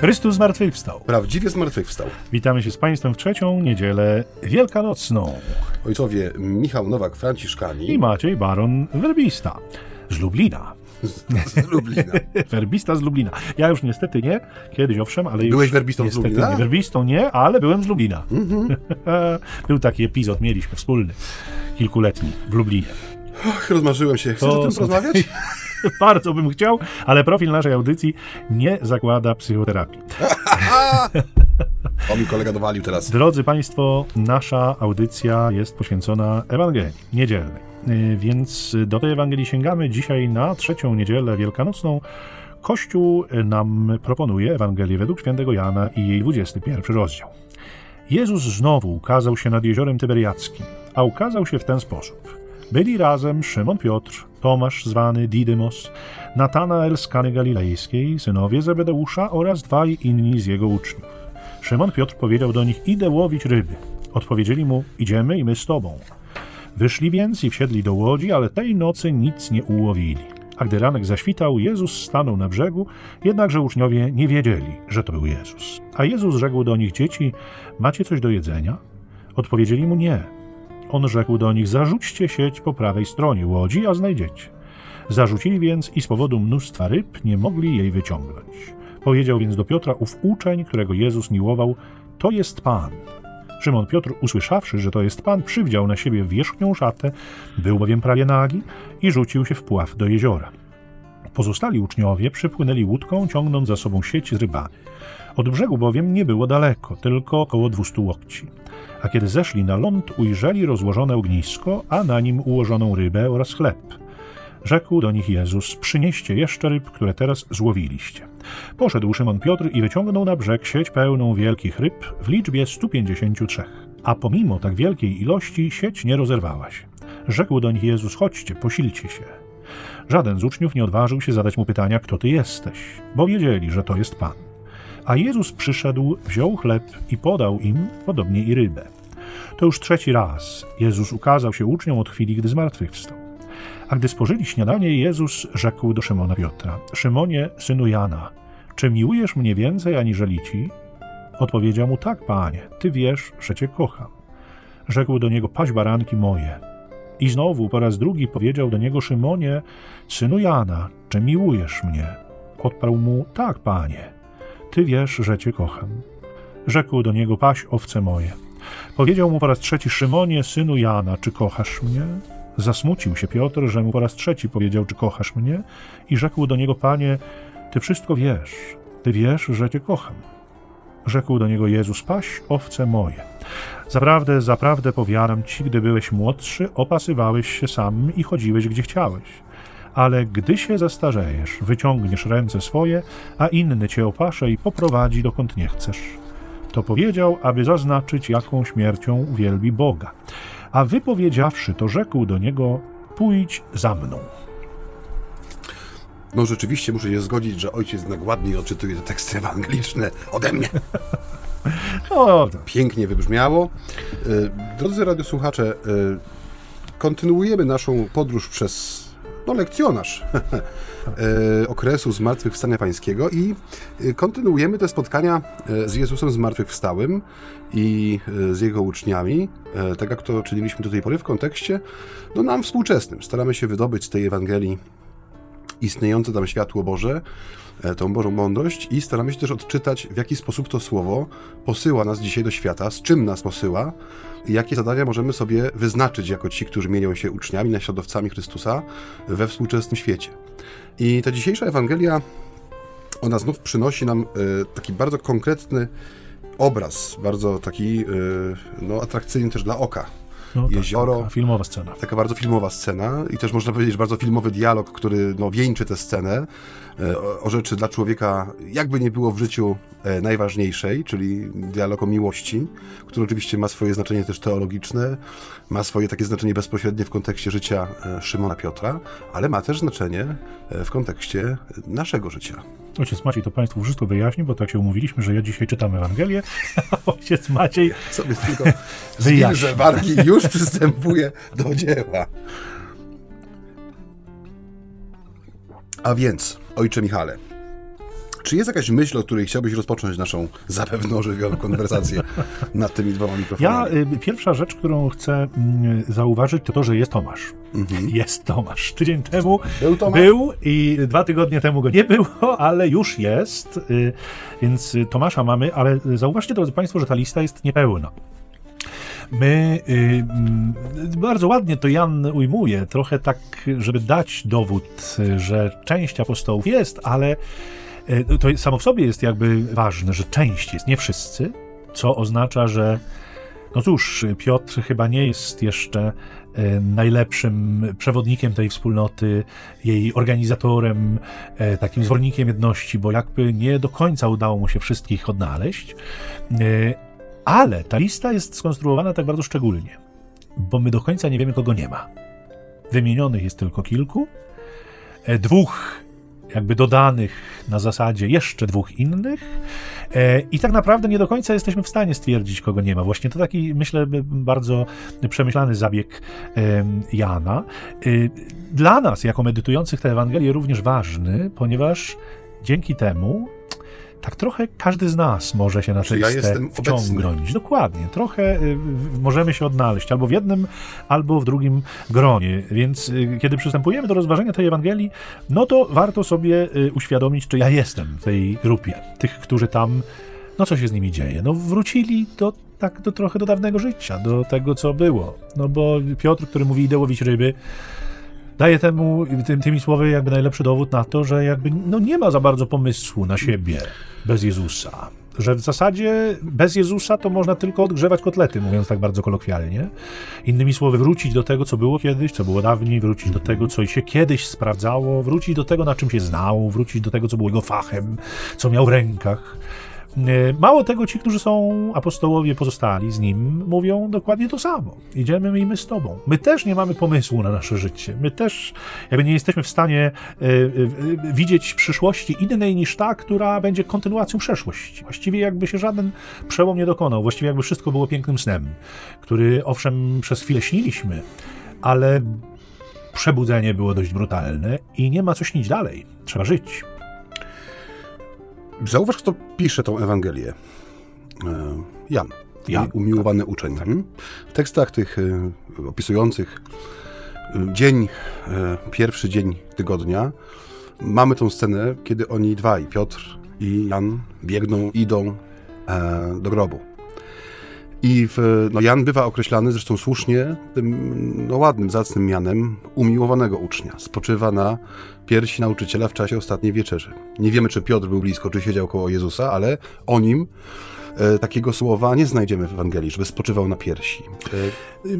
Chrystus zmartwychwstał. Prawdziwie zmartwychwstał. Witamy się z Państwem w trzecią niedzielę wielkanocną. Ojcowie Michał Nowak-Franciszkani I Maciej Baron Werbista z Lublina. z Lublina. Werbista z Lublina. Ja już niestety nie, kiedyś owszem, ale już Byłeś werbistą z niestety Lublina? Nie. Werbistą nie, ale byłem z Lublina. Był taki epizod, mieliśmy wspólny, kilkuletni w Lublinie. Och, rozmarzyłem się. Chcesz To o tym porozmawiać? Bardzo bym chciał, ale profil naszej audycji nie zakłada psychoterapii. O, mi kolega dowalił teraz. Drodzy Państwo, nasza audycja jest poświęcona Ewangelii niedzielnej. Yy, Więc do tej Ewangelii sięgamy dzisiaj na trzecią niedzielę wielkanocną. Kościół nam proponuje Ewangelię według świętego Jana i jej 21 rozdział. Jezus znowu ukazał się nad jeziorem Tyberiackim, a ukazał się w ten sposób. Byli razem Szymon Piotr, Tomasz zwany Didymos, Natanael z Kany Galilejskiej, synowie Zebedeusza oraz dwaj inni z jego uczniów. Szymon Piotr powiedział do nich: Idę łowić ryby. Odpowiedzieli mu: Idziemy i my z tobą. Wyszli więc i wsiedli do łodzi, ale tej nocy nic nie ułowili. A gdy ranek zaświtał, Jezus stanął na brzegu, jednakże uczniowie nie wiedzieli, że to był Jezus. A Jezus rzekł do nich: Dzieci, macie coś do jedzenia? Odpowiedzieli mu: Nie. On rzekł do nich: Zarzućcie sieć po prawej stronie łodzi, a znajdziecie. Zarzucili więc i z powodu mnóstwa ryb nie mogli jej wyciągnąć. Powiedział więc do Piotra ów uczeń, którego Jezus miłował: To jest Pan. Szymon Piotr, usłyszawszy, że to jest Pan, przywdział na siebie wierzchnią szatę, był bowiem prawie nagi i rzucił się w pław do jeziora. Pozostali uczniowie przypłynęli łódką, ciągnąc za sobą sieć z rybami. Od brzegu bowiem nie było daleko, tylko około dwustu łokci. A kiedy zeszli na ląd, ujrzeli rozłożone ognisko, a na nim ułożoną rybę oraz chleb. Rzekł do nich Jezus: Przynieście jeszcze ryb, które teraz złowiliście. Poszedł Szymon Piotr i wyciągnął na brzeg sieć pełną wielkich ryb w liczbie 153. A pomimo tak wielkiej ilości sieć nie rozerwała się. Rzekł do nich Jezus: Chodźcie, posilcie się. Żaden z uczniów nie odważył się zadać mu pytania, kto ty jesteś, bo wiedzieli, że to jest Pan. A Jezus przyszedł, wziął chleb i podał im, podobnie i rybę. To już trzeci raz Jezus ukazał się uczniom od chwili, gdy zmartwychwstał. A gdy spożyli śniadanie, Jezus rzekł do Szymona Piotra: Szymonie, synu Jana, czy miłujesz mnie więcej aniżeli ci? Odpowiedział mu: Tak, panie, ty wiesz, że cię kocham. Rzekł do niego: Paź baranki moje. I znowu po raz drugi powiedział do niego: Szymonie, synu Jana, czy miłujesz mnie? Odparł mu: Tak, panie, ty wiesz, że cię kocham. Rzekł do niego: Paś owce moje. Powiedział mu po raz trzeci: Szymonie, synu Jana, czy kochasz mnie? Zasmucił się Piotr, że mu po raz trzeci powiedział, czy kochasz mnie? I rzekł do niego, panie, ty wszystko wiesz, ty wiesz, że cię kocham. Rzekł do niego Jezus, paś owce moje. Zaprawdę, zaprawdę powiadam ci, gdy byłeś młodszy, opasywałeś się sam i chodziłeś, gdzie chciałeś. Ale gdy się zestarzejesz, wyciągniesz ręce swoje, a inny cię opasze i poprowadzi dokąd nie chcesz. To powiedział, aby zaznaczyć, jaką śmiercią uwielbi Boga. A wypowiedziawszy to, rzekł do niego: Pójdź za mną. No rzeczywiście muszę się zgodzić, że ojciec jednak ładniej odczytuje te teksty ewangeliczne ode mnie. O, to Pięknie wybrzmiało. Y, Drodzy radiosłuchacze, y, kontynuujemy naszą podróż przez no, lekcjonarz y, okresu Zmartwychwstania Pańskiego i y, kontynuujemy te spotkania y, z Jezusem Zmartwychwstałym i y, z Jego uczniami, tak jak to czyniliśmy do tej pory w kontekście no, nam współczesnym. Staramy się wydobyć z tej Ewangelii istniejące tam światło Boże, e, tą Bożą mądrość i staramy się też odczytać, w jaki sposób to słowo posyła nas dzisiaj do świata, z czym nas posyła i jakie zadania możemy sobie wyznaczyć jako ci, którzy mienią się uczniami, naśladowcami Chrystusa we współczesnym świecie. I ta dzisiejsza Ewangelia, ona znów przynosi nam e, taki bardzo konkretny obraz, bardzo taki e, no, atrakcyjny też dla oka. no tak, Jezioro. taka filmowa scena. Taka bardzo filmowa scena i też można powiedzieć, że bardzo filmowy dialog, który no, wieńczy tę scenę e, o, o rzeczy dla człowieka, jakby nie było w życiu e, najważniejszej, czyli dialog o miłości, który oczywiście ma swoje znaczenie też teologiczne, ma swoje takie znaczenie bezpośrednie w kontekście życia e, Szymona Piotra, ale ma też znaczenie e, w kontekście naszego życia. Ojciec Maciej to Państwu wszystko wyjaśni, bo tak się umówiliśmy, że ja dzisiaj czytam Ewangelię, a ojciec Maciej Sobie tylko Wyjaśnij. zwilżę wargi już przystępuje do dzieła. A więc, ojcze Michale, Czy jest jakaś myśl, o której chciałbyś rozpocząć naszą zapewne ożywioną konwersację nad tymi dwoma mikrofonami? Ja, y, pierwsza rzecz, którą chcę mm, zauważyć, to to, że jest Tomasz. Mhm. Jest Tomasz. Tydzień temu był, Tomasz? był i dwa tygodnie temu go nie było, ale już jest. Y, więc Tomasza mamy, ale zauważcie, drodzy Państwo, że ta lista jest niepełna. My y, bardzo ładnie to Jan ujmuje, trochę tak, żeby dać dowód, że część apostołów jest, ale y, to samo w sobie jest jakby ważne, że część jest, nie wszyscy, co oznacza, że no cóż, Piotr chyba nie jest jeszcze y, najlepszym przewodnikiem tej wspólnoty, jej organizatorem, y, takim zwornikiem jedności, bo jakby nie do końca udało mu się wszystkich odnaleźć. Ale ta lista jest skonstruowana tak bardzo szczególnie, bo my do końca nie wiemy, kogo nie ma. Wymienionych jest tylko kilku, e, dwóch jakby dodanych na zasadzie jeszcze dwóch innych e, i tak naprawdę nie do końca jesteśmy w stanie stwierdzić, kogo nie ma. Właśnie to taki, myślę, bardzo przemyślany zabieg Jana. E, dla nas, jako medytujących tę Ewangelię, również ważny, ponieważ dzięki temu tak trochę każdy z nas może się na tę ja wciągnąć. Obecny. Dokładnie. Trochę y, możemy się odnaleźć albo w jednym, albo w drugim gronie. Więc y, kiedy przystępujemy do rozważenia tej Ewangelii, no to warto sobie y, uświadomić, czy ja jestem w tej grupie. Tych, którzy tam, no co się z nimi dzieje? No wrócili do tak do, trochę do dawnego życia, do tego, co było. No bo Piotr, który mówi idę łowić ryby, daje temu, tym, tymi słowy jakby najlepszy dowód na to, że jakby no nie ma za bardzo pomysłu na siebie bez Jezusa. Że w zasadzie bez Jezusa to można tylko odgrzewać kotlety, mówiąc tak bardzo kolokwialnie. Innymi słowy, wrócić do tego, co było kiedyś, co było dawniej, wrócić do tego, co się kiedyś sprawdzało, wrócić do tego, na czym się znał, wrócić do tego, co było jego fachem, co miał w rękach. E, mało tego, ci, którzy są apostołowie pozostali z nim, mówią dokładnie to samo. Idziemy i my z tobą. My też nie mamy pomysłu na nasze życie. My też jakby nie jesteśmy w stanie y, y, widzieć przyszłości innej niż ta, która będzie kontynuacją przeszłości. Właściwie jakby się żaden przełom nie dokonał. Właściwie jakby wszystko było pięknym snem, który owszem przez chwilę śniliśmy, ale przebudzenie było dość brutalne i nie ma co śnić dalej. Trzeba żyć. Zauważ, kto pisze tą Ewangelię. E, Jan. Jan. Umiłowany tak. uczeń. Tak. Hmm? W tekstach tych e, opisujących e, dzień, pierwszy dzień tygodnia, mamy tą scenę, kiedy oni dwaj, Piotr i Jan, biegną, idą do grobu. I w, no Jan bywa określany zresztą słusznie tym no, ładnym, zacnym mianem umiłowanego ucznia. Spoczywa na piersi nauczyciela w czasie ostatniej wieczerzy. Nie wiemy, czy Piotr był blisko, czy siedział koło Jezusa, ale o nim takiego słowa nie znajdziemy w Ewangelii, żeby spoczywał na piersi. E, y,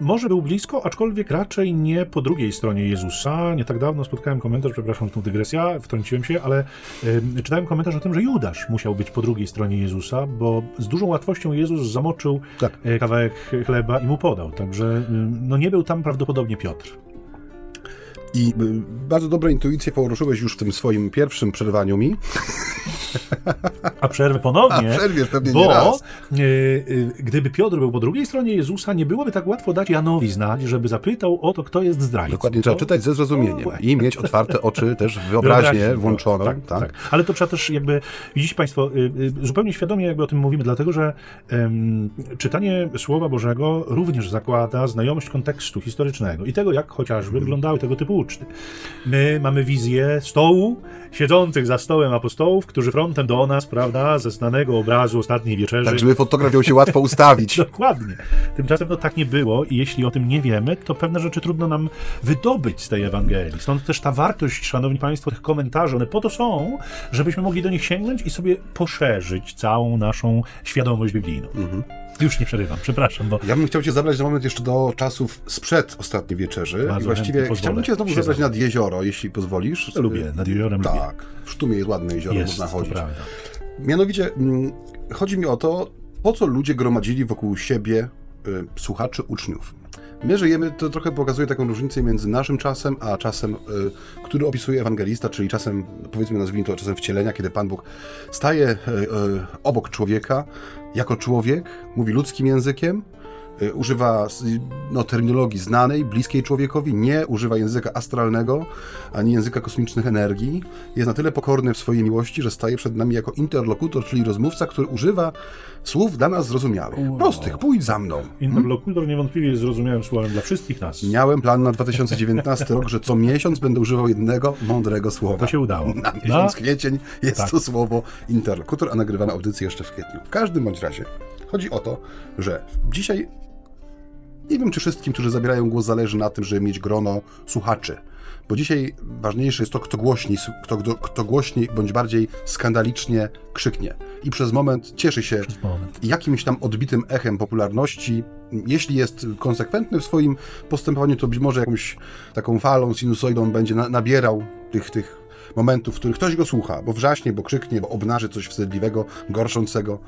może był blisko, aczkolwiek raczej nie po drugiej stronie Jezusa. Nie tak dawno spotkałem komentarz, przepraszam tą dygresję, wtrąciłem się, ale y, czytałem komentarz o tym, że Judasz musiał być po drugiej stronie Jezusa, bo z dużą łatwością Jezus zamoczył tak. E, kawałek chleba i mu podał. Także y, no nie był tam prawdopodobnie Piotr. I y, bardzo dobre intuicje poruszyłeś już w tym swoim pierwszym przerwaniu mi. A przerwę ponownie. A przerwiesz pewnie bo, nie raz. Y, y, gdyby Piotr był po drugiej stronie Jezusa, nie byłoby tak łatwo dać Janowi znać, żeby zapytał o to, kto jest zdrajcą. Dokładnie, trzeba czytać ze zrozumieniem i mieć otwarte oczy, też wyobraźnię włączoną. Tak, tak. tak, Ale to trzeba też jakby, widzicie Państwo, zupełnie świadomie jakby o tym mówimy, dlatego że um, czytanie Słowa Bożego również zakłada znajomość kontekstu historycznego i tego, jak chociażby wyglądały tego typu uczty. My mamy wizję stołu, siedzących za stołem apostołów, którzy frontem do nas, prawda, ze znanego obrazu ostatniej wieczerzy. Tak, żeby fotograf ją się łatwo ustawić. Dokładnie. Tymczasem no tak nie było i jeśli o tym nie wiemy, to pewne rzeczy trudno nam wydobyć z tej Ewangelii. Stąd też ta wartość, szanowni państwo, tych komentarzy, one po to są, żebyśmy mogli do nich sięgnąć i sobie poszerzyć całą naszą świadomość biblijną. Mhm. Już nie przerywam, przepraszam. Bo... Ja bym chciał cię zabrać na moment jeszcze do czasów sprzed ostatniej wieczerzy. Bardzo I właściwie chciałbym cię znowu zabrać nad jezioro, jeśli pozwolisz. Ja lubię, nad jeziorem Tak, lubię. w Sztumie jest ładne jezioro, jest, można chodzić. Mianowicie, mm, chodzi mi o to, po co ludzie gromadzili wokół siebie y, słuchaczy, uczniów. My żyjemy, to trochę pokazuje taką różnicę między naszym czasem, a czasem, y, który opisuje ewangelista, czyli czasem, powiedzmy, nazwijmy to czasem wcielenia, kiedy Pan Bóg staje y, y, obok człowieka, jako człowiek, mówi ludzkim językiem, używa no, terminologii znanej, bliskiej człowiekowi, nie używa języka astralnego, ani języka kosmicznych energii. Jest na tyle pokorny w swojej miłości, że staje przed nami jako interlokutor, czyli rozmówca, który używa słów dla nas zrozumiałych. Prostych, pójdź za mną. Interlokutor niewątpliwie jest zrozumiałym słowem dla wszystkich nas. Miałem plan na 2019 rok, że co miesiąc będę używał jednego mądrego słowa. To się udało. Na miesiąc kwiecień jest tak. to słowo interlokutor, a nagrywamy audycję jeszcze w kwietniu. W każdym bądź razie chodzi o to, że dzisiaj nie wiem, czy wszystkim, którzy zabierają głos, zależy na tym, żeby mieć grono słuchaczy. Bo dzisiaj ważniejsze jest to, kto głośniej, kto, kto, kto głośniej bądź bardziej skandalicznie krzyknie. I przez moment cieszy się moment. jakimś tam odbitym echem popularności. Jeśli jest konsekwentny w swoim postępowaniu, to być może jakąś taką falą, sinusoidą będzie na, nabierał tych, tych momentów, w których ktoś go słucha, bo wrzaśnie, bo krzyknie, bo obnaży coś wstydliwego, gorszącego.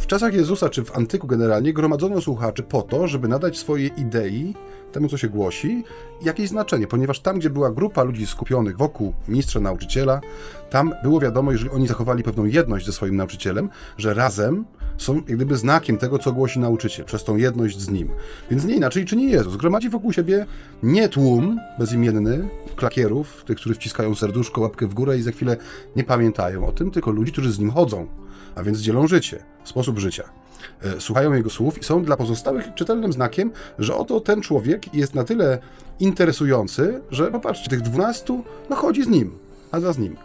W czasach Jezusa, czy w antyku generalnie, gromadzono słuchaczy po to, żeby nadać swojej idei, temu co się głosi, jakieś znaczenie, ponieważ tam, gdzie była grupa ludzi skupionych wokół mistrza nauczyciela, tam było wiadomo, jeżeli oni zachowali pewną jedność ze swoim nauczycielem, że razem są jak gdyby znakiem tego, co głosi nauczyciel, przez tą jedność z nim. Więc nie inaczej czyni Jezus. Gromadzi wokół siebie nie tłum bezimienny klakierów, tych, którzy wciskają serduszko, łapkę w górę i za chwilę nie pamiętają o tym, tylko ludzi, którzy z nim chodzą, a więc dzielą życie, sposób życia. E, słuchają jego słów i są dla pozostałych czytelnym znakiem, że oto ten człowiek jest na tyle interesujący, że popatrzcie, tych dwunastu no chodzi z nim, a za z nim.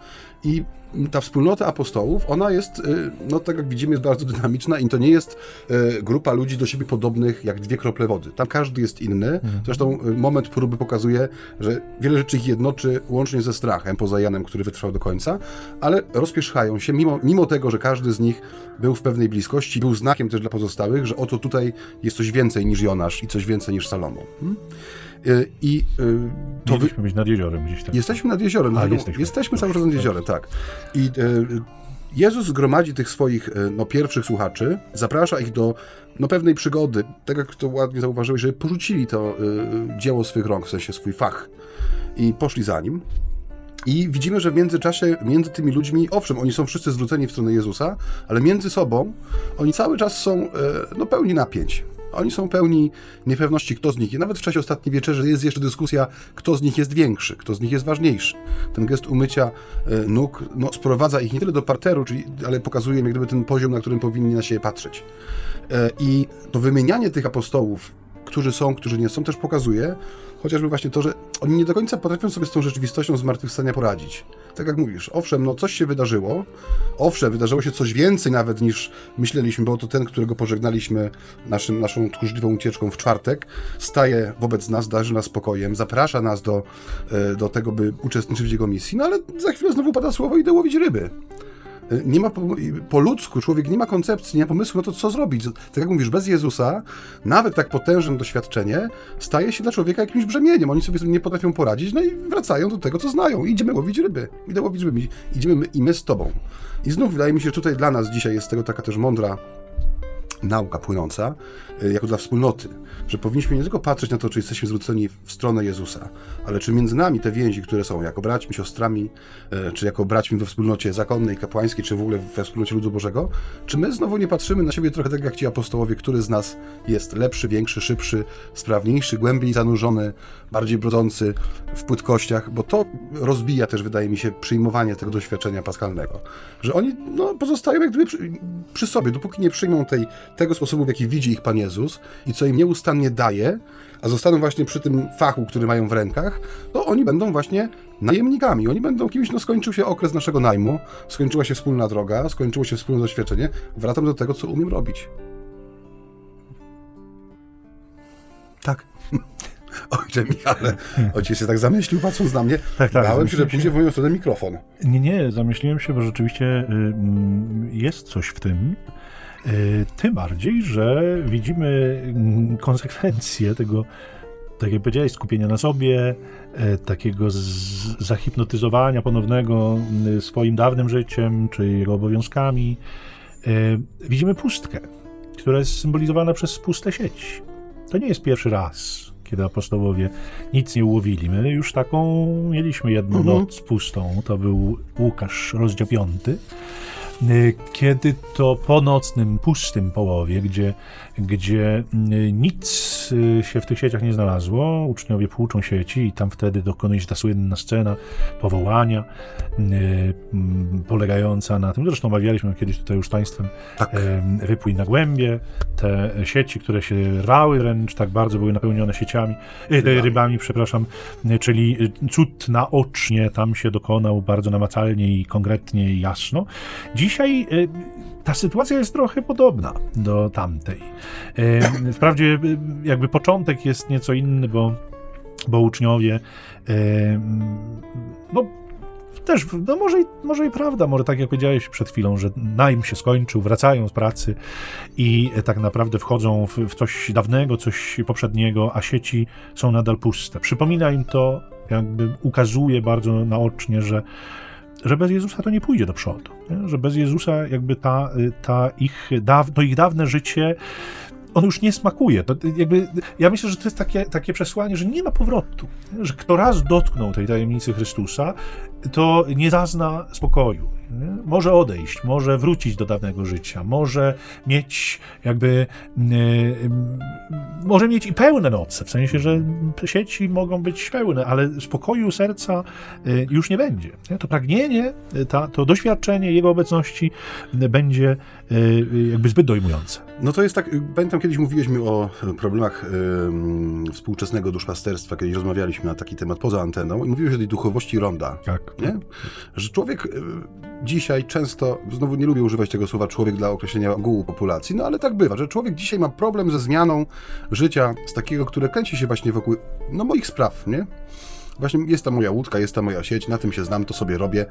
I ta wspólnota apostołów, ona jest, y, no tak jak widzimy, jest bardzo dynamiczna i to nie jest y, grupa ludzi do siebie podobnych jak dwie krople wody. Tam każdy jest inny. Mhm. Zresztą y, moment próby pokazuje, że wiele rzeczy ich jednoczy łącznie ze strachem, poza Janem, który wytrwał do końca, ale rozpierzchają się, mimo, mimo tego, że każdy z nich był w pewnej bliskości, był znakiem też dla pozostałych, że oto tutaj jest coś więcej niż Jonasz i coś więcej niż Salomon. Hmm? Y, I y, to Mieliśmy wy... być nad jeziorem gdzieś tam. Jesteśmy nad jeziorem. A, jesteśmy. jesteśmy cały czas nad jeziorem, tak. I y, Jezus zgromadzi tych swoich no, pierwszych słuchaczy, zaprasza ich do no, pewnej przygody, tak jak to ładnie zauważyłeś, że porzucili to y, dzieło swych rąk, w sensie swój fach i poszli za nim. I widzimy, że w międzyczasie między tymi ludźmi, owszem, oni są wszyscy zwróceni w stronę Jezusa, ale między sobą oni cały czas są no, pełni napięć. Oni są pełni niepewności, kto z nich. I nawet w czasie ostatniej wieczerzy jest jeszcze dyskusja, kto z nich jest większy, kto z nich jest ważniejszy. Ten gest umycia e, nóg no, sprowadza ich nie tyle do parteru, czyli, ale pokazuje jak gdyby ten poziom, na którym powinni na siebie patrzeć. E, I to wymienianie tych apostołów, którzy są, którzy nie są, też pokazuje, chociażby właśnie to, że oni nie do końca potrafią sobie z tą rzeczywistością zmartwychwstania poradzić. Tak jak mówisz, owszem, no coś się wydarzyło, owszem, wydarzyło się coś więcej nawet niż myśleliśmy, bo to ten, którego pożegnaliśmy naszym, naszą tchórzliwą ucieczką w czwartek, staje wobec nas, darzy nas spokojem, zaprasza nas do, e, do tego, by uczestniczyć w jego misji, no ale za chwilę znowu pada słowo idę łowić ryby nie ma po, po, ludzku, człowiek nie ma koncepcji, nie ma pomysłu na to, co zrobić. Tak jak mówisz, bez Jezusa, nawet tak potężne doświadczenie staje się dla człowieka jakimś brzemieniem. Oni sobie nie potrafią poradzić, no i wracają do tego, co znają. Idziemy łowić ryby. Idę łowić ryby. Idziemy my, i my z tobą. I znów wydaje mi się, że tutaj dla nas dzisiaj jest tego taka też mądra nauka płynąca, y, jako dla wspólnoty, że powinniśmy nie tylko patrzeć na to, czy jesteśmy zwróceni w stronę Jezusa, ale czy między nami te więzi, które są jako braćmi, siostrami, y, czy jako braćmi we wspólnocie zakonnej, kapłańskiej, czy w ogóle we wspólnocie ludu Bożego, czy my znowu nie patrzymy na siebie trochę tak jak ci apostołowie, który z nas jest lepszy, większy, szybszy, sprawniejszy, głębiej zanurzony, bardziej brodzący w płytkościach, bo to rozbija też, wydaje mi się, przyjmowanie tego doświadczenia paskalnego. Że oni no, pozostają jak gdyby przy, przy sobie, dopóki nie przyjmą tej tego sposobu, w jaki widzi ich Pan Jezus i co im nieustannie daje, a zostaną właśnie przy tym fachu, który mają w rękach, to oni będą właśnie najemnikami. Oni będą kimś, no skończył się okres naszego najmu, skończyła się wspólna droga, skończyło się wspólne doświadczenie, wracam do tego, co umiem robić. Tak. Ojcze Michale, ojciec się tak zamyślił, patrząc na mnie. Tak, tak, Bałem się, że pójdzie w moją stronę mikrofon. Nie, nie, zamyśliłem się, bo rzeczywiście y, jest coś w tym, tym bardziej, że widzimy mm, konsekwencje tego, tak jak powiedziałeś, skupienia na sobie, e, takiego zahipnotyzowania ponownego mm, swoim dawnym życiem, czy jego obowiązkami. E, widzimy pustkę, która jest symbolizowana przez puste sieć. To nie jest pierwszy raz, kiedy apostołowie nic nie ułowili. My już taką mieliśmy jedną mhm. noc pustą. To był Łukasz, rozdział 5 kiedy to po nocnym, pustym połowie, gdzie, gdzie nic się w tych sieciach nie znalazło, uczniowie płuczą sieci i tam wtedy dokonuje się ta słynna scena powołania, polegająca na tym, zresztą omawialiśmy kiedyś tutaj już z Państwem, tak. wypłyń na głębie, te sieci, które się rwały wręcz, tak bardzo były napełnione sieciami, rybami, rybami przepraszam, czyli cud naocznie tam się dokonał bardzo namacalnie i konkretnie i jasno. Dzisiaj y, ta sytuacja jest trochę podobna do tamtej. Y, wprawdzie y, jakby początek jest nieco inny, bo, bo uczniowie no, też, no może, może i prawda, może tak jak powiedziałeś przed chwilą, że najm się skończył, wracają z pracy i tak naprawdę wchodzą w, w coś dawnego, coś poprzedniego, a sieci są nadal puste. Przypomina im to, jakby ukazuje bardzo naocznie, że że bez Jezusa to nie pójdzie do przodu. Nie? Że bez Jezusa jakby ta, ta ich, to ich dawne życie on już nie smakuje. To jakby, ja myślę, że to jest takie, takie przesłanie, że nie ma powrotu. Że kto raz dotknął tej tajemnicy Chrystusa, to nie zazna spokoju. Może odejść, może wrócić do dawnego życia, może mieć jakby, yy, może mieć i pełne noce, w sensie, że sieci mogą być pełne, ale spokoju serca yy, już nie będzie. To pragnienie, ta, to doświadczenie Jego obecności będzie jakby zbyt dojmujące. No to jest tak, pamiętam kiedyś mówiliśmy o problemach współczesnego duszpasterstwa, kiedyś rozmawialiśmy na taki temat poza anteną i mówiłeś o tej duchowości ronda. Tak. Nie? Że człowiek dzisiaj często, znowu nie lubię używać tego słowa człowiek dla określenia ogółu populacji, no ale tak bywa, że człowiek dzisiaj ma problem ze zmianą życia z takiego, które kręci się właśnie wokół no, moich spraw, nie? Właśnie jest ta moja łódka, jest ta moja sieć, na tym się znam, to sobie robię.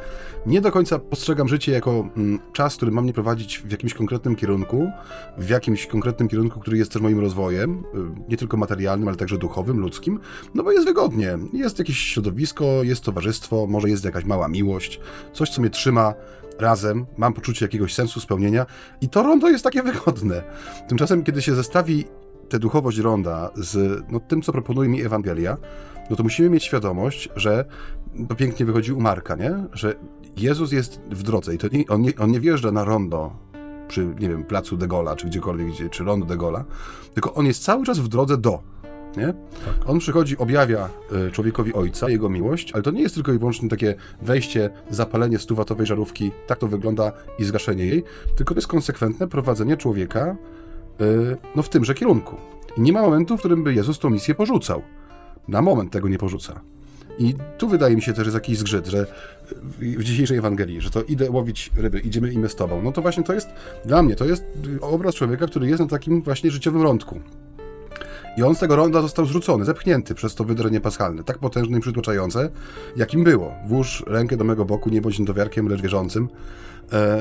Nie do końca postrzegam życie jako mm, czas, który mam mnie prowadzić w jakimś konkretnym kierunku, w jakimś konkretnym kierunku, który jest też moim rozwojem, y, nie tylko materialnym, ale także duchowym, ludzkim, no bo jest wygodnie. Jest jakieś środowisko, jest towarzystwo, może jest jakaś mała miłość, coś, co mnie trzyma razem, mam poczucie jakiegoś sensu spełnienia i to rondo jest takie wygodne. Tymczasem, kiedy się zestawi tę duchowość ronda z no, tym, co proponuje mi Ewangelia, no to musimy mieć świadomość, że to pięknie wychodzi u Marka, nie? Że Jezus jest w drodze i to nie, on, nie, on nie wjeżdża na rondo przy, nie wiem, placu de Gola, czy gdziekolwiek, gdzie, czy rondo de Gola, tylko on jest cały czas w drodze do. Nie? Tak. On przychodzi, objawia y, człowiekowi ojca, jego miłość, ale to nie jest tylko i wyłącznie takie wejście, zapalenie stuwatowej żarówki, tak to wygląda i zgaszenie jej, tylko to jest konsekwentne prowadzenie człowieka y, no, w tymże kierunku. I nie ma momentu, w którym by Jezus tą misję porzucał na moment tego nie porzuca. I tu wydaje mi się też jest jakiś zgrzyt, że w dzisiejszej Ewangelii, że to idę łowić ryby, idziemy i z tobą. No to właśnie to jest, dla mnie, to jest obraz człowieka, który jest na takim właśnie życiowym rądku. I on z tego ronda został zrzucony, zepchnięty przez to wydrenie paschalne, tak potężne i przytłaczające, jakim było. Włóż rękę do mego boku, nie bądź niedowiarkiem, lecz wierzącym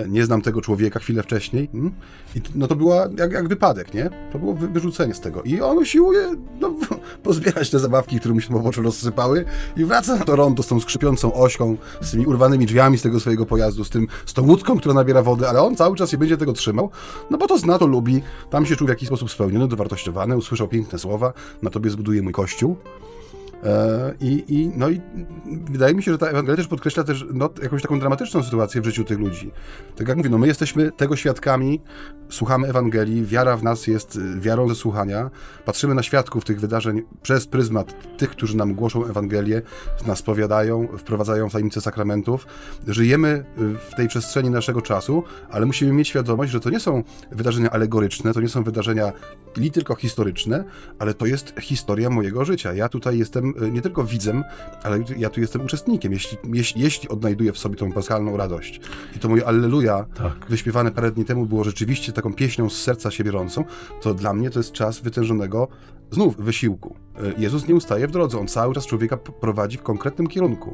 nie znam tego człowieka chwilę wcześniej. Hmm? I no to była jak, jak wypadek, nie? To było wy, wyrzucenie z tego. I on usiłuje no, pozbierać te zabawki, które mu się po rozsypały i wraca na to rondo z tą skrzypiącą ośką, z tymi urwanymi drzwiami z tego swojego pojazdu, z, tym, z tą łódką, która nabiera wody, ale on cały czas się będzie tego trzymał, no bo to zna, to lubi, tam się czuł w jakiś sposób spełniony, dowartościowany, usłyszał piękne słowa, na tobie zbuduje mój kościół. E, I, i, no i wydaje mi się, że ta Ewangelia też podkreśla też no, jakąś taką dramatyczną sytuację w życiu tych ludzi. Tak jak mówię, no my jesteśmy tego świadkami, słuchamy Ewangelii, wiara w nas jest y, wiarą ze słuchania, patrzymy na świadków tych wydarzeń przez pryzmat tych, którzy nam głoszą Ewangelię, nas powiadają, wprowadzają w tajemnicę sakramentów. Żyjemy y, w tej przestrzeni naszego czasu, ale musimy mieć świadomość, że to nie są wydarzenia alegoryczne, to nie są wydarzenia li tylko historyczne, ale to jest historia mojego życia. Ja tutaj jestem Y, nie tylko widzem, ale ja tu jestem uczestnikiem, jeśli, jeśli, jeśli odnajduję w sobie tą paschalną radość. I to moje Alleluja, tak. wyśpiewane parę dni temu, było rzeczywiście taką pieśnią z serca się bierącą, to dla mnie to jest czas wytężonego znów wysiłku. Y, Jezus nie ustaje w drodze, on cały czas człowieka prowadzi w konkretnym kierunku.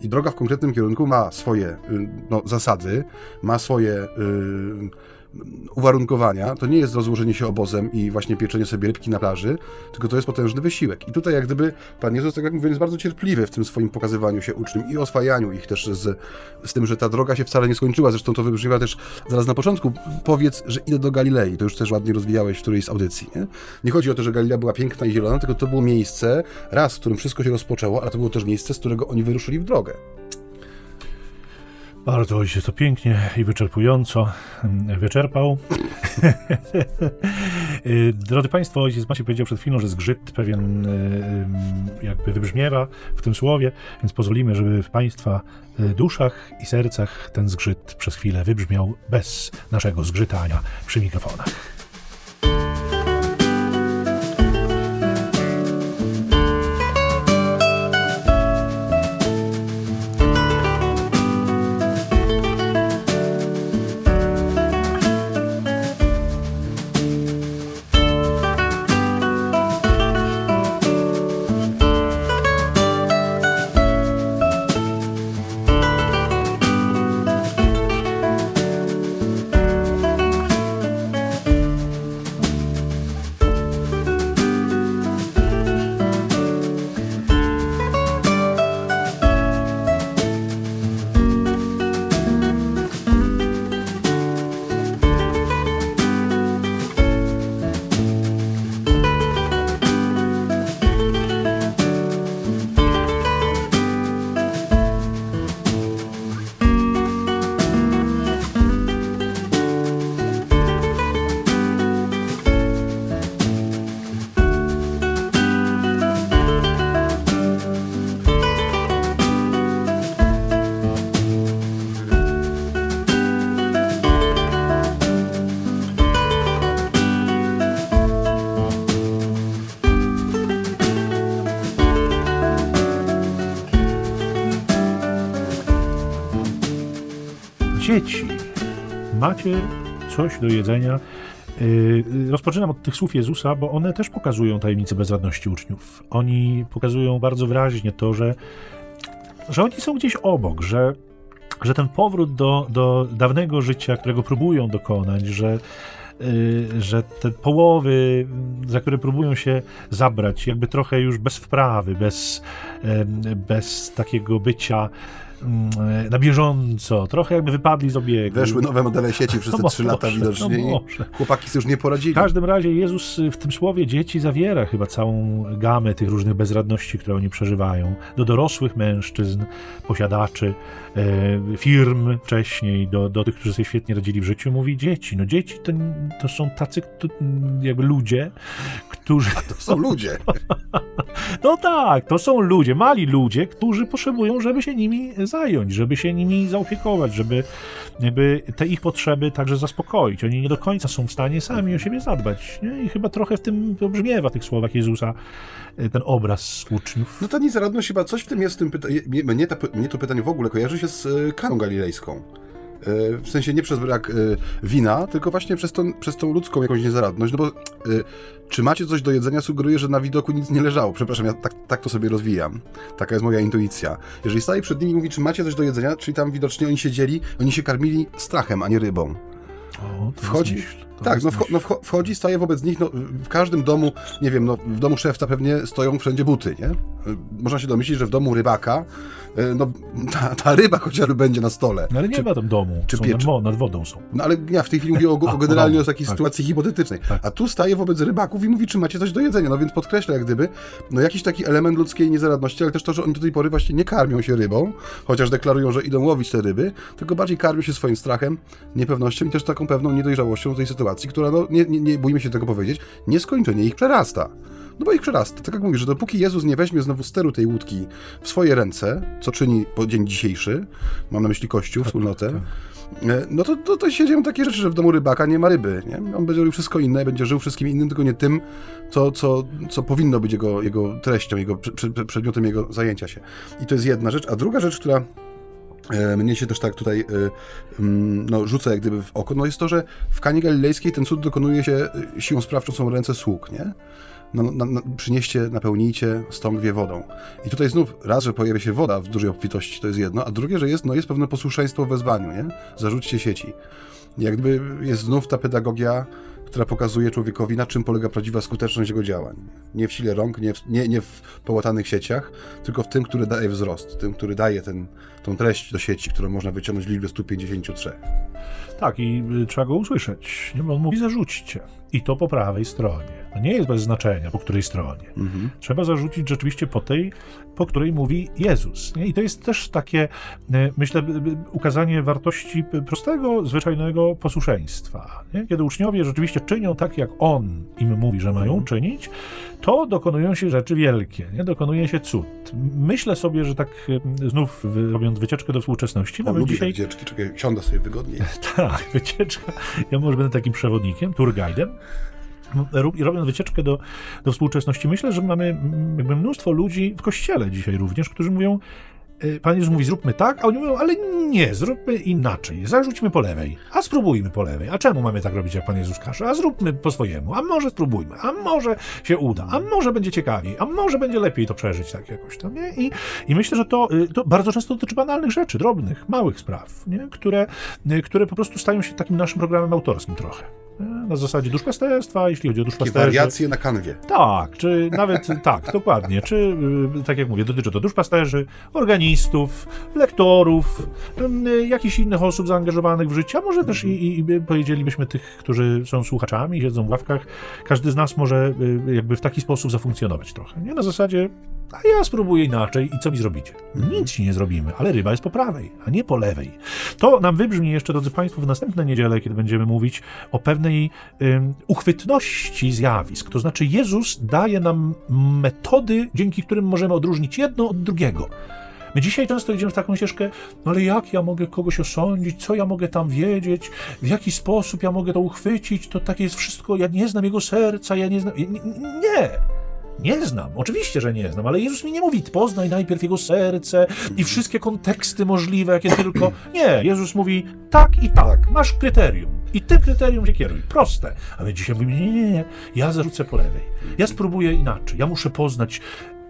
I droga w konkretnym kierunku ma swoje y, no, zasady, ma swoje. Yy, uwarunkowania, to nie jest rozłożenie się obozem i właśnie pieczenie sobie rybki na plaży, tylko to jest potężny wysiłek. I tutaj jak gdyby Pan Jezus, tak jak mówię, jest bardzo cierpliwy w tym swoim pokazywaniu się uczniom i oswajaniu ich też z, z tym, że ta droga się wcale nie skończyła. Zresztą to wybrzmiewa też zaraz na początku. Powiedz, że idę do Galilei. To już też ładnie rozwijałeś w którejś z audycji. Nie, nie chodzi o to, że Galilea była piękna i zielona, tylko to było miejsce, raz, w którym wszystko się rozpoczęło, ale to było też miejsce, z którego oni wyruszyli w drogę. Bardzo ojciec to pięknie i wyczerpująco mm, wyczerpał. Y, drodzy Państwo, ojciec Maciej powiedział przed chwilą, że zgrzyt pewien y, jakby wybrzmiewa w tym słowie, więc pozwolimy, żeby w Państwa y, duszach i sercach ten zgrzyt przez chwilę wybrzmiał bez naszego zgrzytania przy mikrofonach. Macie coś do jedzenia. Y, rozpoczynam od tych słów Jezusa, bo one też pokazują tajemnicę bezradności uczniów. Oni pokazują bardzo wyraźnie to, że, że oni są gdzieś obok, że, że ten powrót do, do dawnego życia, którego próbują dokonać, że, y, że te połowy, za które próbują się zabrać, jakby trochę już bez wprawy, bez, bez takiego bycia na bieżąco, trochę jakby wypadli z obiegu. Weszły nowe modele sieci przez te no trzy lata widocznie no chłopaki sobie już nie poradzili. W każdym razie Jezus w tym słowie dzieci zawiera chyba całą gamę tych różnych bezradności, które oni przeżywają. Do dorosłych mężczyzn, posiadaczy, e, firm wcześniej, do, do tych, którzy sobie świetnie radzili w życiu, mówi dzieci. No dzieci to, to są tacy jakby ludzie, którzy... A to są ludzie. no tak, to są ludzie, mali ludzie, którzy potrzebują, żeby się nimi zająć, żeby się nimi zaopiekować, żeby, żeby te ich potrzeby także zaspokoić. Oni nie do końca są w stanie sami o siebie zadbać. Nie? I chyba trochę w tym brzmiewa tych słowach Jezusa e, ten obraz uczniów. No ta niezaradność chyba coś w tym jest, w tym pyta- mnie, ta, mnie to pytanie w ogóle kojarzy się z e, Kaną Galilejską. W sensie nie przez brak e, wina, tylko właśnie przez, tą, przez tą ludzką jakąś niezaradność, no bo e, czy macie coś do jedzenia sugeruje, że na widoku nic nie leżało. Przepraszam, ja tak, tak to sobie rozwijam. Taka jest moja intuicja. Jeżeli staje przed nimi i mówi, czy macie coś do jedzenia, czyli tam widocznie oni siedzieli, oni się karmili strachem, a nie rybą. O, Wchodzi, tak, no, no wchodzi, staje wobec nich, no, w każdym domu, nie wiem, no, w domu szewca pewnie stoją wszędzie buty, nie? Można się domyślić, że w domu rybaka, e, no, ta, ta ryba chociażby będzie na stole. No ale nie czy, ma tam domu, czy pieczy. Nad, nad, wodą są. No ale ja w tej chwili mówię o, o generalnie o, o takiej tak. sytuacji hipotetycznej. Tak. A tu staje wobec rybaków i mówi, czy macie coś do jedzenia, no więc podkreśla jak gdyby, no jakiś taki element ludzkiej niezaradności, ale też to, że oni do tej pory właśnie nie karmią się rybą, chociaż deklarują, że idą łowić te ryby, tylko bardziej karmią się swoim strachem, niepewnością i też taką pewną niedojrzałością tej sytuacji, która no, nie, nie, nie bójmy się tego powiedzieć, nieskończenie ich przerasta. No bo ich przerasta. Tak jak mówisz, że dopóki Jezus nie weźmie znowu steru tej łódki w swoje ręce, co czyni po dzień dzisiejszy, mam na myśli Kościół, tak, wspólnotę, tak. E, no to, to, to się dzieją takie rzeczy, że w domu rybaka nie ma ryby. Nie? On będzie robił wszystko inne, będzie żył wszystkim innym, tylko nie tym, co, co, co powinno być jego, jego treścią, jego przedmiotem jego zajęcia się. I to jest jedna rzecz. A druga rzecz, która mnie się też tak tutaj e, mm, no, rzuca jak gdyby w oko, no jest to, że w Kanie Galilejskiej ten cud dokonuje się e, siłą sprawczą są ręce sług, nie? No, na, na, przynieście, napełnijcie stągwie wodą. I tutaj znów raz, że pojawia się woda w dużej obfitości, to jest jedno, a drugie, że jest, no, jest pewne posłuszeństwo wezwaniu, nie? Zarzućcie sieci. Jakby jest znów ta pedagogia która pokazuje człowiekowi, na czym polega prawdziwa skuteczność jego działań. Nie w sile rąk, nie w, nie, nie w połatanych sieciach, tylko w tym, który daje wzrost, tym, który daje ten, tą treść do sieci, którą można wyciągnąć w liczbie 153. Tak, i y, trzeba go usłyszeć. Nie, on mówi, zarzućcie. I to po prawej stronie. To nie jest bez znaczenia, po której stronie. Mhm. Trzeba zarzucić rzeczywiście po tej, po której mówi Jezus. Nie? I to jest też takie, e, myślę, ukazanie wartości prostego, zwyczajnego posłuszeństwa. Nie? Kiedy uczniowie rzeczywiście czynią tak, jak On im mówi, że mają mhm. czynić, to dokonują się rzeczy wielkie, nie? dokonuje się cud. Myślę sobie, że tak znów robiąc wycieczkę do współczesności, nawet dzisiaj... wycieczki, czekaj, siądę sobie wygodniej. tak, wycieczka. Ja może będę takim przewodnikiem, tour guide'em robiąc wycieczkę do, do współczesności, myślę, że mamy jakby mnóstwo ludzi w kościele dzisiaj również, którzy mówią, Pan Jezus mówi, zróbmy tak, a oni mówią, ale nie, zróbmy inaczej, zarzućmy po lewej, a spróbujmy po lewej. A czemu mamy tak robić, jak Pan Jezus każe? A zróbmy po swojemu, a może spróbujmy, a może się uda, a może będzie ciekawiej, a może będzie lepiej to przeżyć tak jakoś tam, nie? I, i myślę, że to, y, to bardzo często dotyczy banalnych rzeczy, drobnych, małych spraw, nie? Które, y, które po prostu stają się takim naszym programem autorskim trochę na zasadzie duszpasterstwa, jeśli chodzi o duszpasterzy. Takie wariacje na kanwie. Tak, czy nawet, tak, dokładnie, czy y, tak jak mówię, dotyczy to duszpasterzy, organistów, lektorów, jakichś innych osób zaangażowanych w życie, a może też i, i powiedzielibyśmy tych, którzy są słuchaczami, siedzą w ławkach, każdy z nas może y, jakby w taki sposób zafunkcjonować trochę, nie? Na zasadzie, a ja spróbuję inaczej i co mi zrobicie? Nic ci nie zrobimy, ale ryba jest po prawej, a nie po lewej. To nam wybrzmi jeszcze, drodzy Państwo, w następne niedzielę, kiedy będziemy mówić o pewnej um, uchwytności zjawisk. To znaczy, Jezus daje nam metody, dzięki którym możemy odróżnić jedno od drugiego. My dzisiaj często idziemy w taką ścieżkę, no ale jak ja mogę kogoś osądzić, co ja mogę tam wiedzieć, w jaki sposób ja mogę to uchwycić, to takie jest wszystko, ja nie znam jego serca, ja nie znam... Nie! Nie. Znam, oczywiście, że nie znam, ale Jezus mi nie mówi, poznaj najpierw Jego serce i wszystkie konteksty możliwe, jakie tylko. Nie, Jezus mówi tak i tak, masz kryterium i tym kryterium się kieruj. Proste. A my dzisiaj mówimy, nie, nie, nie, ja zarzucę po lewej. Ja spróbuję inaczej. Ja muszę poznać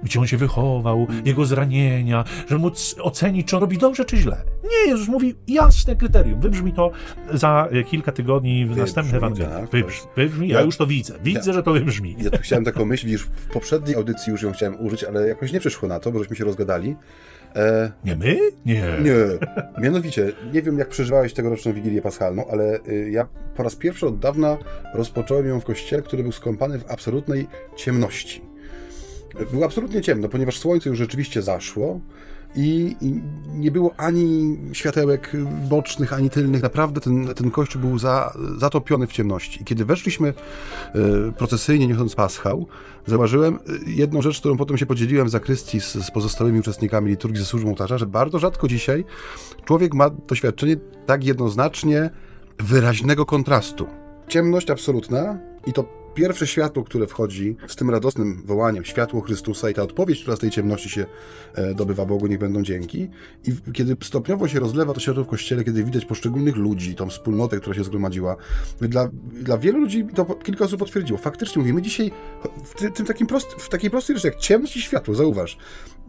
gdzie on się wychował, jego zranienia, żeby móc ocenić, czy on robi dobrze, czy źle. Nie, Jezus mówi jasne kryterium. Wybrzmi to za kilka tygodni w wybrzmi, następnej Ewangelii. Tak, wybrzmi, wybrzmi, ja, ja, już to widzę. Widzę, ja, że to wybrzmi. Ja tu chciałem taką myśl, widzisz, w poprzedniej audycji już ją chciałem użyć, ale jakoś nie przyszło na to, bo żeśmy się rozgadali. E, nie my? Nie. Nie. Mianowicie, nie wiem jak przeżywałeś tegoroczną Wigilię Paschalną, ale y, ja po raz pierwszy od dawna rozpocząłem ją w kościele, który był skąpany w absolutnej ciemności. Było absolutnie ciemno, ponieważ słońce już rzeczywiście zaszło i, i nie było ani światełek bocznych, ani tylnych. Naprawdę ten, ten kościół był za, zatopiony w ciemności. I kiedy weszliśmy y, procesyjnie, niosąc paschał, zauważyłem e, jedną rzecz, którą potem się podzieliłem w zakrystii z, z pozostałymi uczestnikami liturgii ze służbą ołtarza, że bardzo rzadko dzisiaj człowiek ma doświadczenie tak jednoznacznie wyraźnego kontrastu. Ciemność absolutna i to pierwsze światło, które wchodzi z tym radosnym wołaniem, światło Chrystusa i ta odpowiedź, która z tej ciemności się e, dobywa Bogu, niech będą dzięki. I kiedy stopniowo się rozlewa to światło w Kościele, kiedy widać poszczególnych ludzi, tą wspólnotę, która się zgromadziła, dla, dla wielu ludzi to kilka osób potwierdziło. Faktycznie mówimy dzisiaj w, tym takim prost, w takiej prostej rzeczy jak ciemność i światło, zauważ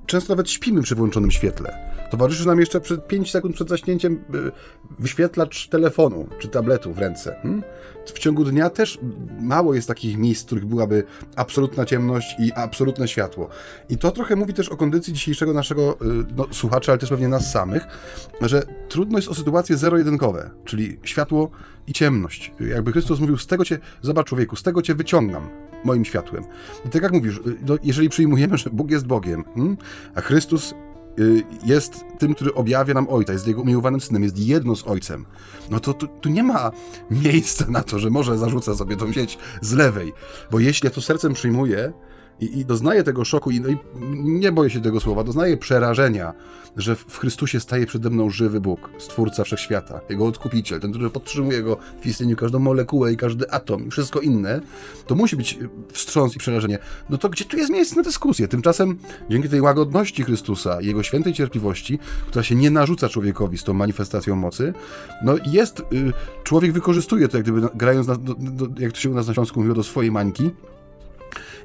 często nawet śpimy przy włączonym świetle. Towarzyszy nam jeszcze przed 5 sekund przed zaśnięciem y, wyświetlacz telefonu czy tabletu w ręce. Hmm? W ciągu dnia też mało jest takich miejsc, w których byłaby absolutna ciemność i absolutne światło. I to trochę mówi też o kondycji dzisiejszego naszego y, no, słuchacza, ale też pewnie nas samych, że trudno jest o sytuacje zero-jedynkowe, czyli światło i ciemność. Jakby Chrystus mówił, z tego cię, zobacz człowieku, z tego cię wyciągam moim światłem. I tak jak mówisz, no, jeżeli przyjmujemy, że Bóg jest Bogiem, hmm, a Chrystus y, jest tym, który objawia nam Ojca, jest Jego umiłowanym Synem, jest jedno z Ojcem, no to tu, tu, nie ma miejsca na to, że może zarzuca sobie tą sieć z lewej, bo jeśli ja to sercem przyjmuję, i, i doznaję tego szoku, i, no i nie boję się tego słowa, doznaję przerażenia, że w Chrystusie staje przede mną żywy Bóg, Stwórca Wszechświata, Jego Odkupiciel, ten, który podtrzymuje Go w istnieniu każdą molekułę i każdy atom i wszystko inne, to musi być wstrząs i przerażenie. No to gdzie tu jest miejsce na dyskusję? Tymczasem dzięki tej łagodności Chrystusa Jego świętej cierpliwości, która się nie narzuca człowiekowi z tą manifestacją mocy, no jest, y, człowiek wykorzystuje to jak gdyby grając, na, do, do, jak to się u nas na Śląsku mówiło, do swojej mańki,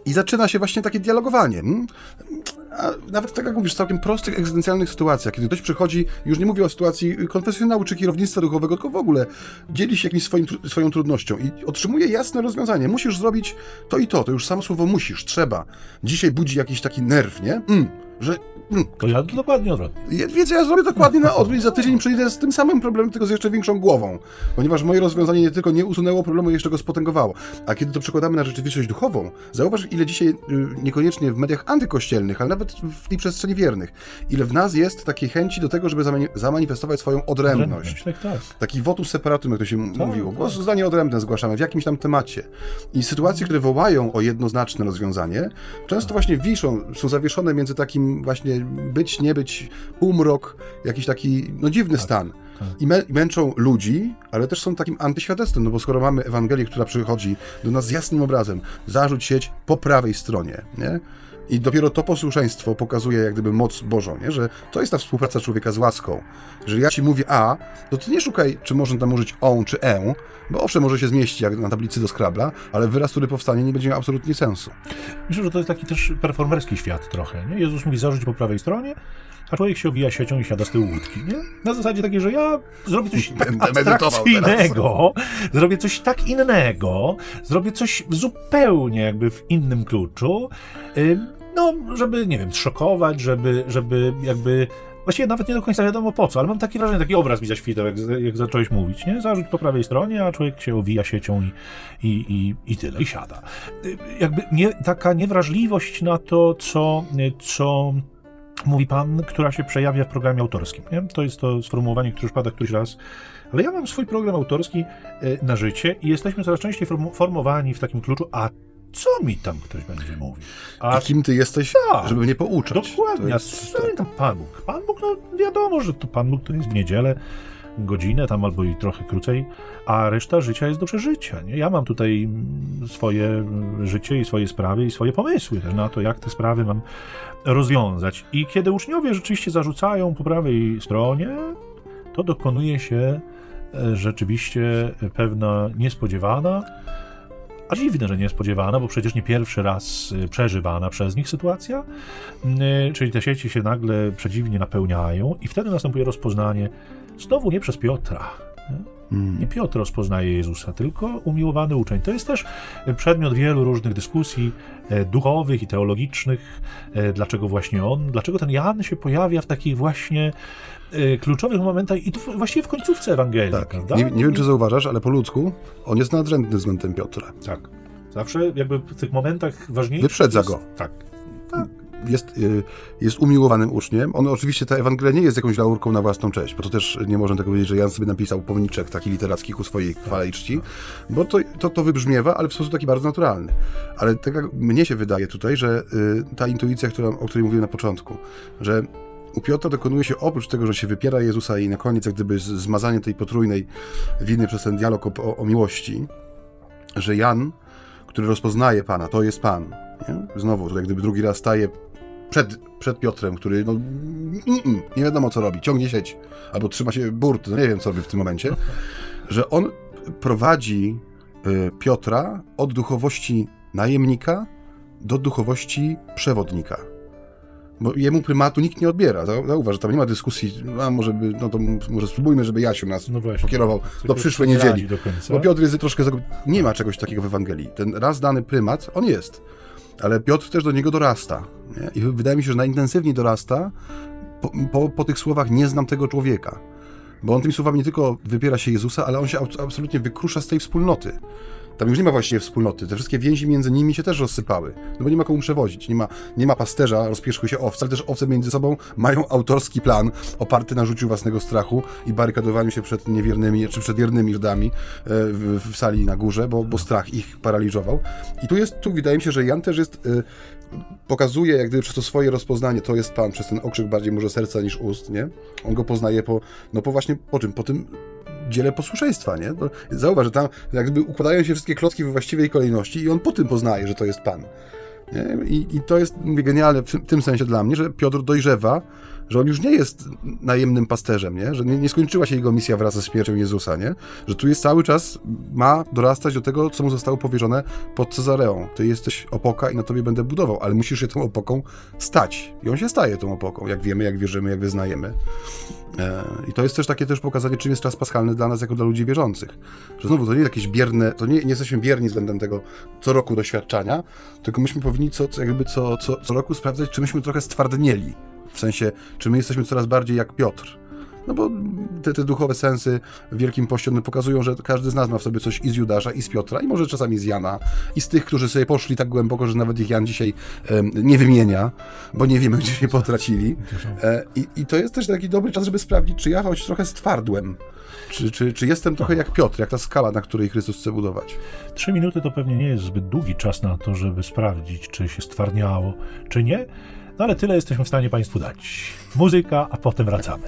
i zaczyna się właśnie takie dialogowanie. Hmm? A nawet tak jak mówisz, w całkiem prostych, egzystencjalnych sytuacjach, kiedy ktoś przychodzi, już nie mówię o sytuacji konfesjonału czy kierownictwa duchowego, tylko w ogóle dzieli się jakimś swoim, swoją trudnością i otrzymuje jasne rozwiązanie. Musisz zrobić to i to, to już samo słowo musisz, trzeba. Dzisiaj budzi jakiś taki nerw, nie? Mm, że To ja dokładnie odwrotnie. Wiecie, ja zrobię dokładnie na odwrót za tydzień przyjdę z tym samym problemem, tylko z jeszcze większą głową. Ponieważ moje rozwiązanie nie tylko nie usunęło problemu, jeszcze go spotęgowało. A kiedy to przekładamy na rzeczywistość duchową, zauważ, ile dzisiaj, y, niekoniecznie w mediach antykościelnych, ale nawet w tej przestrzeni wiernych, ile w nas jest takiej chęci do tego, żeby zamani- zamanifestować swoją odrębność. Tak, tak. Taki votus separatum, jak to się Tak, mówiło. tak. Głos, zdanie odrębne zgłaszamy w jakimś tam temacie. I sytuacje, które wołają o jednoznaczne rozwiązanie, często właśnie wiszą, są zawieszone między takim właśnie być, nie być, półmrok, jakiś taki no, dziwny stan. tak. I, mę- męczą ludzi, ale też są takim antyświadectwem, no bo skoro mamy Ewangelię, która przychodzi do nas z jasnym obrazem, zarzuć sieć po prawej stronie, nie? I dopiero to posłuszeństwo pokazuje jak gdyby moc Bożą, nie? że to jest ta współpraca człowieka z łaską. Że ja ci mówię A, to ty nie szukaj, czy można tam użyć on czy e, bo owszem, może się zmieścić jak na tablicy do Scrabla, ale wyraz, który powstanie, nie będzie miał absolutnie sensu. Myślę, że to jest taki też performerski świat trochę. Nie? Jezus mówi zarzuć po prawej stronie, a człowiek się owija siecią i siada z tyłu łódki. Nie? Na zasadzie takiej, że ja zrobię coś tak abstrakcyjnego, zrobię coś tak innego, zrobię coś zupełnie jakby w innym kluczu, no, żeby, nie wiem, szokować, żeby, żeby jakby... Właściwie nawet nie do końca wiadomo po co, ale mam takie wrażenie, taki obraz mi zaświtał, jak, jak zacząłeś mówić, nie? Zarzuć po prawej stronie, a człowiek się owija siecią i, i, i, i tyle, i siada. Jakby nie, taka niewrażliwość na to, co, co mówi pan, która się przejawia w programie autorskim. Nie? To jest to sformułowanie, które już pada któryś raz. Ale ja mam swój program autorski e, na życie i jesteśmy coraz częściej formowani w takim kluczu, a co mi tam ktoś będzie mówił? A A kim ty jesteś, Tak. żeby mnie pouczać? dokładnie, jest, co mi tam Pan Bóg? Pan Bóg, no wiadomo, że to Pan Bóg to jest w niedzielę, godzinę tam albo i trochę krócej, a reszta życia jest do przeżycia. Nie? Ja mam tutaj swoje życie i swoje sprawy i swoje pomysły też na to, jak te sprawy mam rozwiązać. I kiedy uczniowie rzeczywiście zarzucają po prawej stronie, to dokonuje się e, rzeczywiście pewna niespodziewana, a dziwne, że niespodziewana, bo przecież nie pierwszy raz y, przeżywana przez nich sytuacja, Y, czyli te sieci się nagle przedziwnie napełniają i wtedy następuje rozpoznanie znowu nie przez Piotra. nie? Mm. Nie Piotr rozpoznaje Jezusa, tylko umiłowany uczeń. To jest też przedmiot wielu różnych dyskusji e, duchowych i teologicznych. E, Dlaczego właśnie on? Dlaczego ten Jan się pojawia w takich właśnie kluczowych momentach i to w- właściwie w końcówce Ewangelii, Tak. Nie, nie wiem, czy zauważasz, ale po ludzku on jest nadrzędny względem Piotra. Tak. Zawsze jakby w tych momentach ważniejszych Wyprzedza jest... go. Tak. jest, y, jest umiłowanym uczniem. On oczywiście, ta Ewangelia nie jest jakąś laurką na własną cześć, bo to też nie można tego powiedzieć, że Jan sobie napisał pomniczek taki literacki ku swojej chwale i czci, bo to, to, to wybrzmiewa, ale w sposób taki bardzo naturalny. Ale tak jak mnie się wydaje tutaj, że y, ta intuicja, która, o której mówiłem na początku, że u Piotra dokonuje się oprócz tego, że się wypiera Jezusa i na koniec jak gdyby zmazanie tej potrójnej winy przez ten dialog o, o, miłości, że Jan, który rozpoznaje Pana, to jest Pan. Nie? Znowu, jak gdyby drugi raz staje przed, przed Piotrem, który no, mm, mm, nie wiadomo co robi, ciągnie sieć, albo trzyma się burt, no nie wiem co robi w tym momencie, że on prowadzi y, Piotra od duchowości najemnika do duchowości przewodnika. Bo jemu prymatu nikt nie odbiera. Zau- Zauważ, że tam nie ma dyskusji, a może, by, no to może spróbujmy, żeby Jasiu nas No właśnie. pokierował do przyszłej nie niedzieli. do. Bo Piotr jest troszkę. zagub- Nie ma czegoś takiego w Ewangelii. Ten raz dany prymat, on jest. Ale Piotr też do niego dorasta. Nie? I wydaje mi się, że najintensywniej dorasta po, po, po tych słowach nie znam tego człowieka. Bo on tymi słowami nie tylko wypiera się Jezusa, ale on się ab- absolutnie wykrusza z tej wspólnoty. Tam już nie ma właściwie wspólnoty. Te wszystkie więzi między nimi się też rozsypały. No bo nie ma komu przewozić. Nie ma, nie ma pasterza, rozpierzchły się owce, ale też owce między sobą mają autorski plan oparty na rzuciu własnego strachu i barykadowaniu się przed niewiernymi, czy przed wiernymi Żydami e, w, w sali na górze, bo, bo strach ich paraliżował. I tu jest, tu wydaje mi się, że Jan też jest, e, pokazuje jak gdyby przez to swoje rozpoznanie, to jest Pan, przez ten okrzyk bardziej może serca niż ust, nie? On go poznaje po, no po właśnie, po czym? Po tym dziele posłuszeństwa, nie? Bo zauważ, że tam jak gdyby układają się wszystkie klocki we właściwej kolejności i on po tym poznaje, że to jest Pan. I, I to jest genialne w tym sensie dla mnie, że Piotr dojrzewa, że on już nie jest najemnym pasterzem, nie? że nie, nie skończyła się jego misja wraz ze śmiercią Jezusa, nie? że tu jest cały czas, ma dorastać do tego, co mu zostało powierzone pod Cezareą. Ty jesteś opoka i na tobie będę budował, ale musisz się tą opoką stać. I on się staje tą opoką, jak wiemy, jak wierzymy, jak wyznajemy. E, I to jest też takie też pokazanie, czym jest czas paschalny dla nas, jako dla ludzi wierzących. Że znowu to nie jakieś bierne, to nie, nie jesteśmy bierni względem tego co roku doświadczania, tylko myśmy powinni co, jakby co, co, co roku sprawdzać, czy myśmy trochę stwardnieli W sensie, czy my jesteśmy coraz bardziej jak Piotr? No bo te, te duchowe sensy w Wielkim Poście pokazują, że każdy z nas ma w sobie coś i z Judasza, i z Piotra, i może czasami z Jana, i z tych, którzy sobie poszli tak głęboko, że nawet ich Jan dzisiaj um, nie wymienia, bo nie wiemy, gdzie się potracili. E, i, I to jest też taki dobry czas, żeby sprawdzić, czy ja choć trochę stwardłem. Czy, czy, czy jestem trochę jak Piotr, jak ta skala, na której Chrystus chce budować? Trzy minuty to pewnie nie jest zbyt długi czas na to, żeby sprawdzić, czy się stwarniało, czy nie. No ale tyle jesteśmy w stanie Państwu dać. Muzyka, a potem wracamy.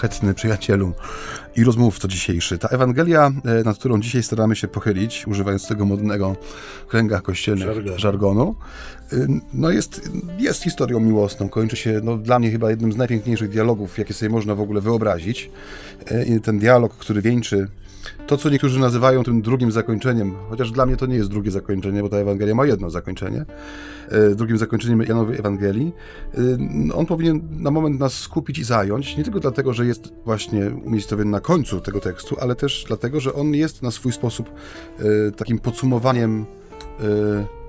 Szlachetny przyjacielu i rozmówco dzisiejszy. Ta Ewangelia, e, nad którą dzisiaj staramy się pochylić, używając tego modnego w kręgach kościelnych Żargon. żargonu, e, no jest, jest historią miłosną. Kończy się no, dla mnie chyba jednym z najpiękniejszych dialogów, jakie sobie można w ogóle wyobrazić. E, ten dialog, który wieńczy to, co niektórzy nazywają tym drugim zakończeniem, chociaż dla mnie to nie jest drugie zakończenie, bo ta Ewangelia ma jedno zakończenie, e, drugim zakończeniem Janowej Ewangelii, e, on powinien na moment nas skupić i zająć, nie tylko dlatego, że jest właśnie umiejscowiony na końcu tego tekstu, ale też dlatego, że on jest na swój sposób e, takim podsumowaniem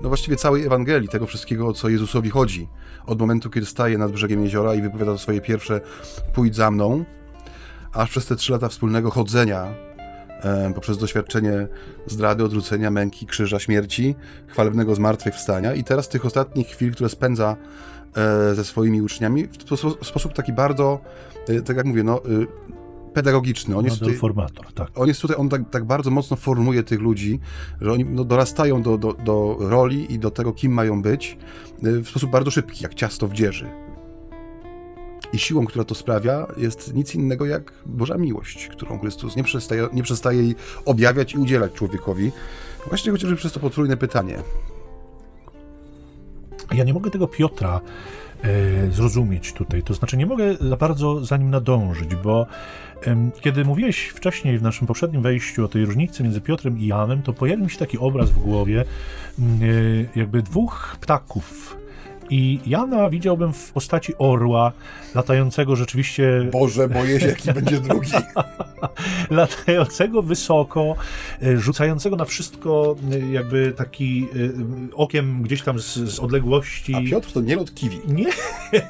no właściwie całej Ewangelii, tego wszystkiego, o co Jezusowi chodzi. Od momentu, kiedy staje nad brzegiem jeziora i wypowiada swoje pierwsze pójdź za mną, aż przez te trzy lata wspólnego chodzenia poprzez doświadczenie zdrady, odrzucenia, męki, krzyża, śmierci, chwalebnego zmartwychwstania i teraz tych ostatnich chwil, które spędza e, ze swoimi uczniami w sposób taki bardzo, e, tak jak mówię, no, e, pedagogiczny. On jest tutaj, formator, tak. On jest tutaj, on tak, tak bardzo mocno formuje tych ludzi, że oni no, dorastają do, do, do roli i do tego, kim mają być w sposób bardzo szybki, jak ciasto w dzieży. I siłą, która to sprawia, jest nic innego jak Boża miłość, którą Chrystus nie przestaje, nie przestaje jej objawiać i udzielać człowiekowi. Właśnie chociażby przez to potrójne pytanie. Ja nie mogę tego Piotra e, zrozumieć tutaj. To znaczy, nie mogę za bardzo za nim nadążyć, bo kiedy mówiłeś wcześniej w naszym poprzednim wejściu o tej różnicy między Piotrem i Janem, to pojawił mi się taki obraz w głowie, e, jakby dwóch ptaków I Jana widziałbym w postaci orła, latającego rzeczywiście... Boże, boję się, jaki będzie drugi. latającego wysoko, e, rzucającego na wszystko e, jakby taki e, okiem gdzieś tam z, z odległości. A Piotr to nie lot kiwi. Nie,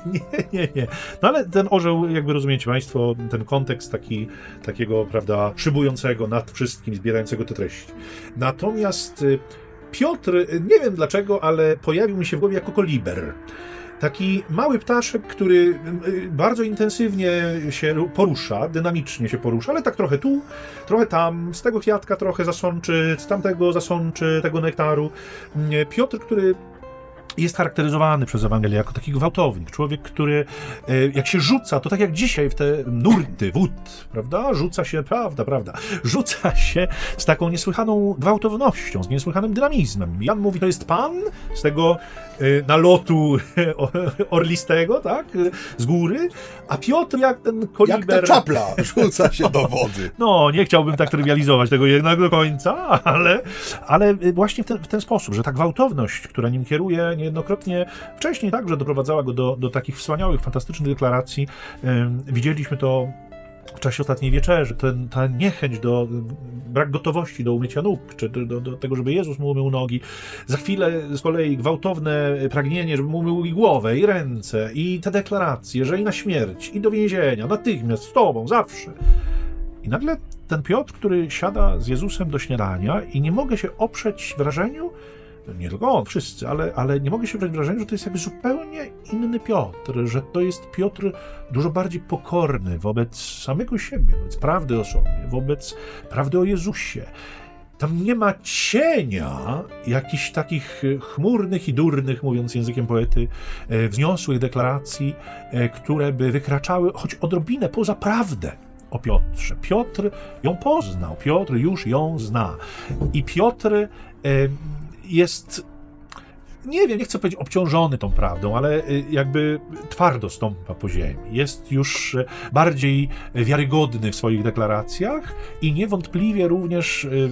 nie, nie, nie. No ale ten orzeł, jakby rozumiecie Państwo, ten kontekst taki, takiego, prawda, szybującego nad wszystkim, zbierającego te treści. Natomiast Piotr, nie wiem dlaczego, ale pojawił mi się w głowie jako koliber. Taki mały ptaszek, który y, bardzo intensywnie się porusza, dynamicznie się porusza, ale tak trochę tu, trochę tam, z tego kwiatka trochę zasączy, z tamtego zasączy tego nektaru. Piotr, który jest charakteryzowany przez Ewangelię jako taki gwałtownik, człowiek, który e, jak się rzuca, to tak jak dzisiaj w te nurty, wód, prawda? Rzuca się, prawda, prawda, rzuca się z taką niesłychaną gwałtownością, z niesłychanym dynamizmem. Jan mówi, to jest pan z tego e, nalotu orlistego, tak, z góry, a Piotr jak ten koliber... Jak ta czapla rzuca się do wody. No, nie chciałbym tak trywializować tego jednak do końca, ale, ale właśnie w ten, w ten sposób, że ta gwałtowność, która nim kieruje, niejednokrotnie wcześniej także doprowadzała go do, do takich wspaniałych, fantastycznych deklaracji. Widzieliśmy to w czasie ostatniej wieczerzy, ten, ta niechęć do, brak gotowości do umycia nóg, czy do, do, tego, żeby Jezus mu umył nogi. Za chwilę z kolei gwałtowne pragnienie, żeby mu umył i głowę, i ręce, i te deklaracje, że i na śmierć, i do więzienia, natychmiast, z tobą, zawsze. I nagle ten Piotr, który siada z Jezusem do śniadania i nie mogę się oprzeć wrażeniu, nie tylko on, wszyscy, ale, ale nie mogę się wdać wrażenia, że to jest jakby zupełnie inny Piotr, że to jest Piotr dużo bardziej pokorny wobec samego siebie, wobec prawdy o sobie, wobec prawdy o Jezusie. Tam nie ma cienia jakichś takich chmurnych i durnych, mówiąc językiem poety, e, wzniosłych deklaracji, e, które by wykraczały choć odrobinę poza prawdę o Piotrze. Piotr ją poznał, Piotr już ją zna. I Piotr e, jest nie wiem, nie chcę powiedzieć obciążony tą prawdą, ale y, jakby twardo stąpa po ziemi. Jest już y, bardziej wiarygodny w swoich deklaracjach i niewątpliwie również y,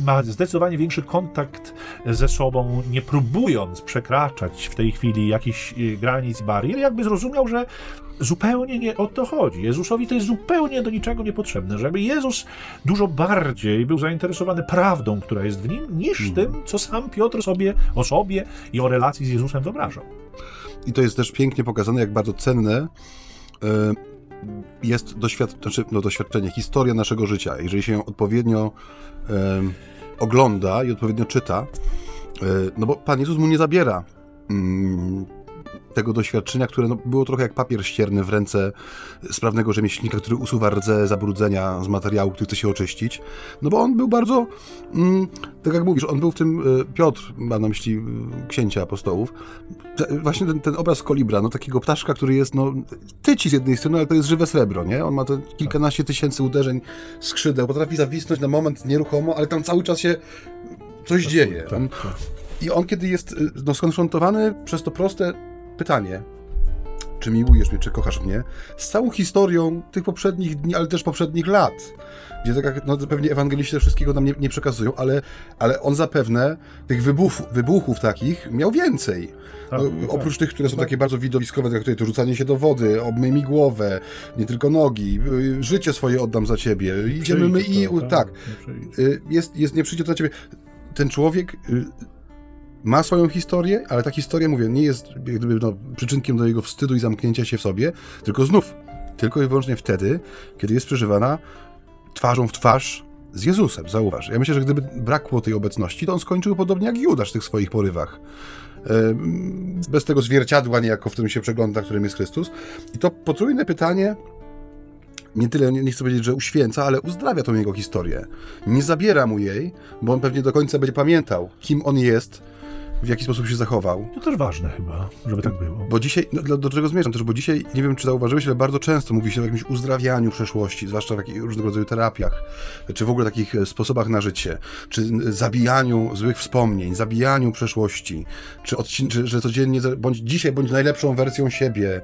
ma zdecydowanie większy kontakt ze sobą, nie próbując przekraczać w tej chwili jakichś granic, barier, jakby zrozumiał, że zupełnie nie o to chodzi. Jezusowi to jest zupełnie do niczego niepotrzebne, żeby Jezus dużo bardziej był zainteresowany prawdą, która jest w nim, niż mm. tym, co sam Piotr sobie o sobie i o relacji z Jezusem wyobrażał. I to jest też pięknie pokazane, jak bardzo cenne e, jest doświad znaczy, no, doświadczenie, historia naszego życia. Jeżeli się ją odpowiednio e, ogląda i odpowiednio czyta, e, no bo Pan Jezus mu nie zabiera mm, tego doświadczenia, które no, było trochę jak papier ścierny w ręce sprawnego rzemieślnika, który usuwa rdze zabrudzenia z materiału, który chce się oczyścić. No bo on był bardzo, mm, tak jak mówisz, on był w tym, e, Piotr, mam na myśli księcia apostołów, te, właśnie ten, ten, obraz kolibra, no takiego ptaszka, który jest, no, tyci z jednej strony, ale to jest żywe srebro, nie? On ma to kilkanaście tysięcy uderzeń skrzydeł, potrafi zawisnąć na moment nieruchomo, ale tam cały czas się coś dzieje. Tak, tak. I on, kiedy jest e, no, skonfrontowany przez to proste pytanie, czy miłujesz mnie, czy kochasz mnie, z całą historią tych poprzednich dni, ale też poprzednich lat, gdzie tak jak no, pewnie ewangeliści wszystkiego nam nie, nie, przekazują, ale, ale on zapewne tych wybuchów, wybuchów takich miał więcej. Tak, no, tak. Oprócz tych, które są tak. takie bardzo widowiskowe, tak jak tutaj to rzucanie się do wody, obmyj mi głowę, nie tylko nogi, y, życie swoje oddam za ciebie, idziemy my i... To, tak, tak. Nie y, jest, jest, nie przyjdzie to za ciebie. Ten człowiek y, ma swoją historię, ale ta historia, mówię, nie jest gdyby, no, przyczynkiem do jego wstydu i zamknięcia się w sobie, tylko znów, tylko i wyłącznie wtedy, kiedy jest przeżywana twarzą w twarz z Jezusem, zauważ. Ja myślę, że gdyby brakło tej obecności, to on skończył podobnie jak Judasz w tych swoich porywach. Bez tego zwierciadła niejako, w którym się przegląda, którym jest Chrystus. I to potrójne pytanie nie tyle, nie, nie chcę powiedzieć, że uświęca, ale uzdrawia tą jego historię. Nie zabiera mu jej, bo on pewnie do końca będzie pamiętał, kim on jest, w jaki sposób się zachował. To też ważne chyba, żeby tak było. Bo dzisiaj, no, do, czego zmierzam też, bo dzisiaj, nie wiem czy zauważyłeś, ale bardzo często mówi się o jakimś uzdrawianiu przeszłości, zwłaszcza w jakich, różnego rodzaju terapiach, czy w ogóle takich e, sposobach na życie, czy zabijaniu złych wspomnień, zabijaniu przeszłości, czy, odcin- czy że codziennie, bądź dzisiaj, bądź najlepszą wersją siebie,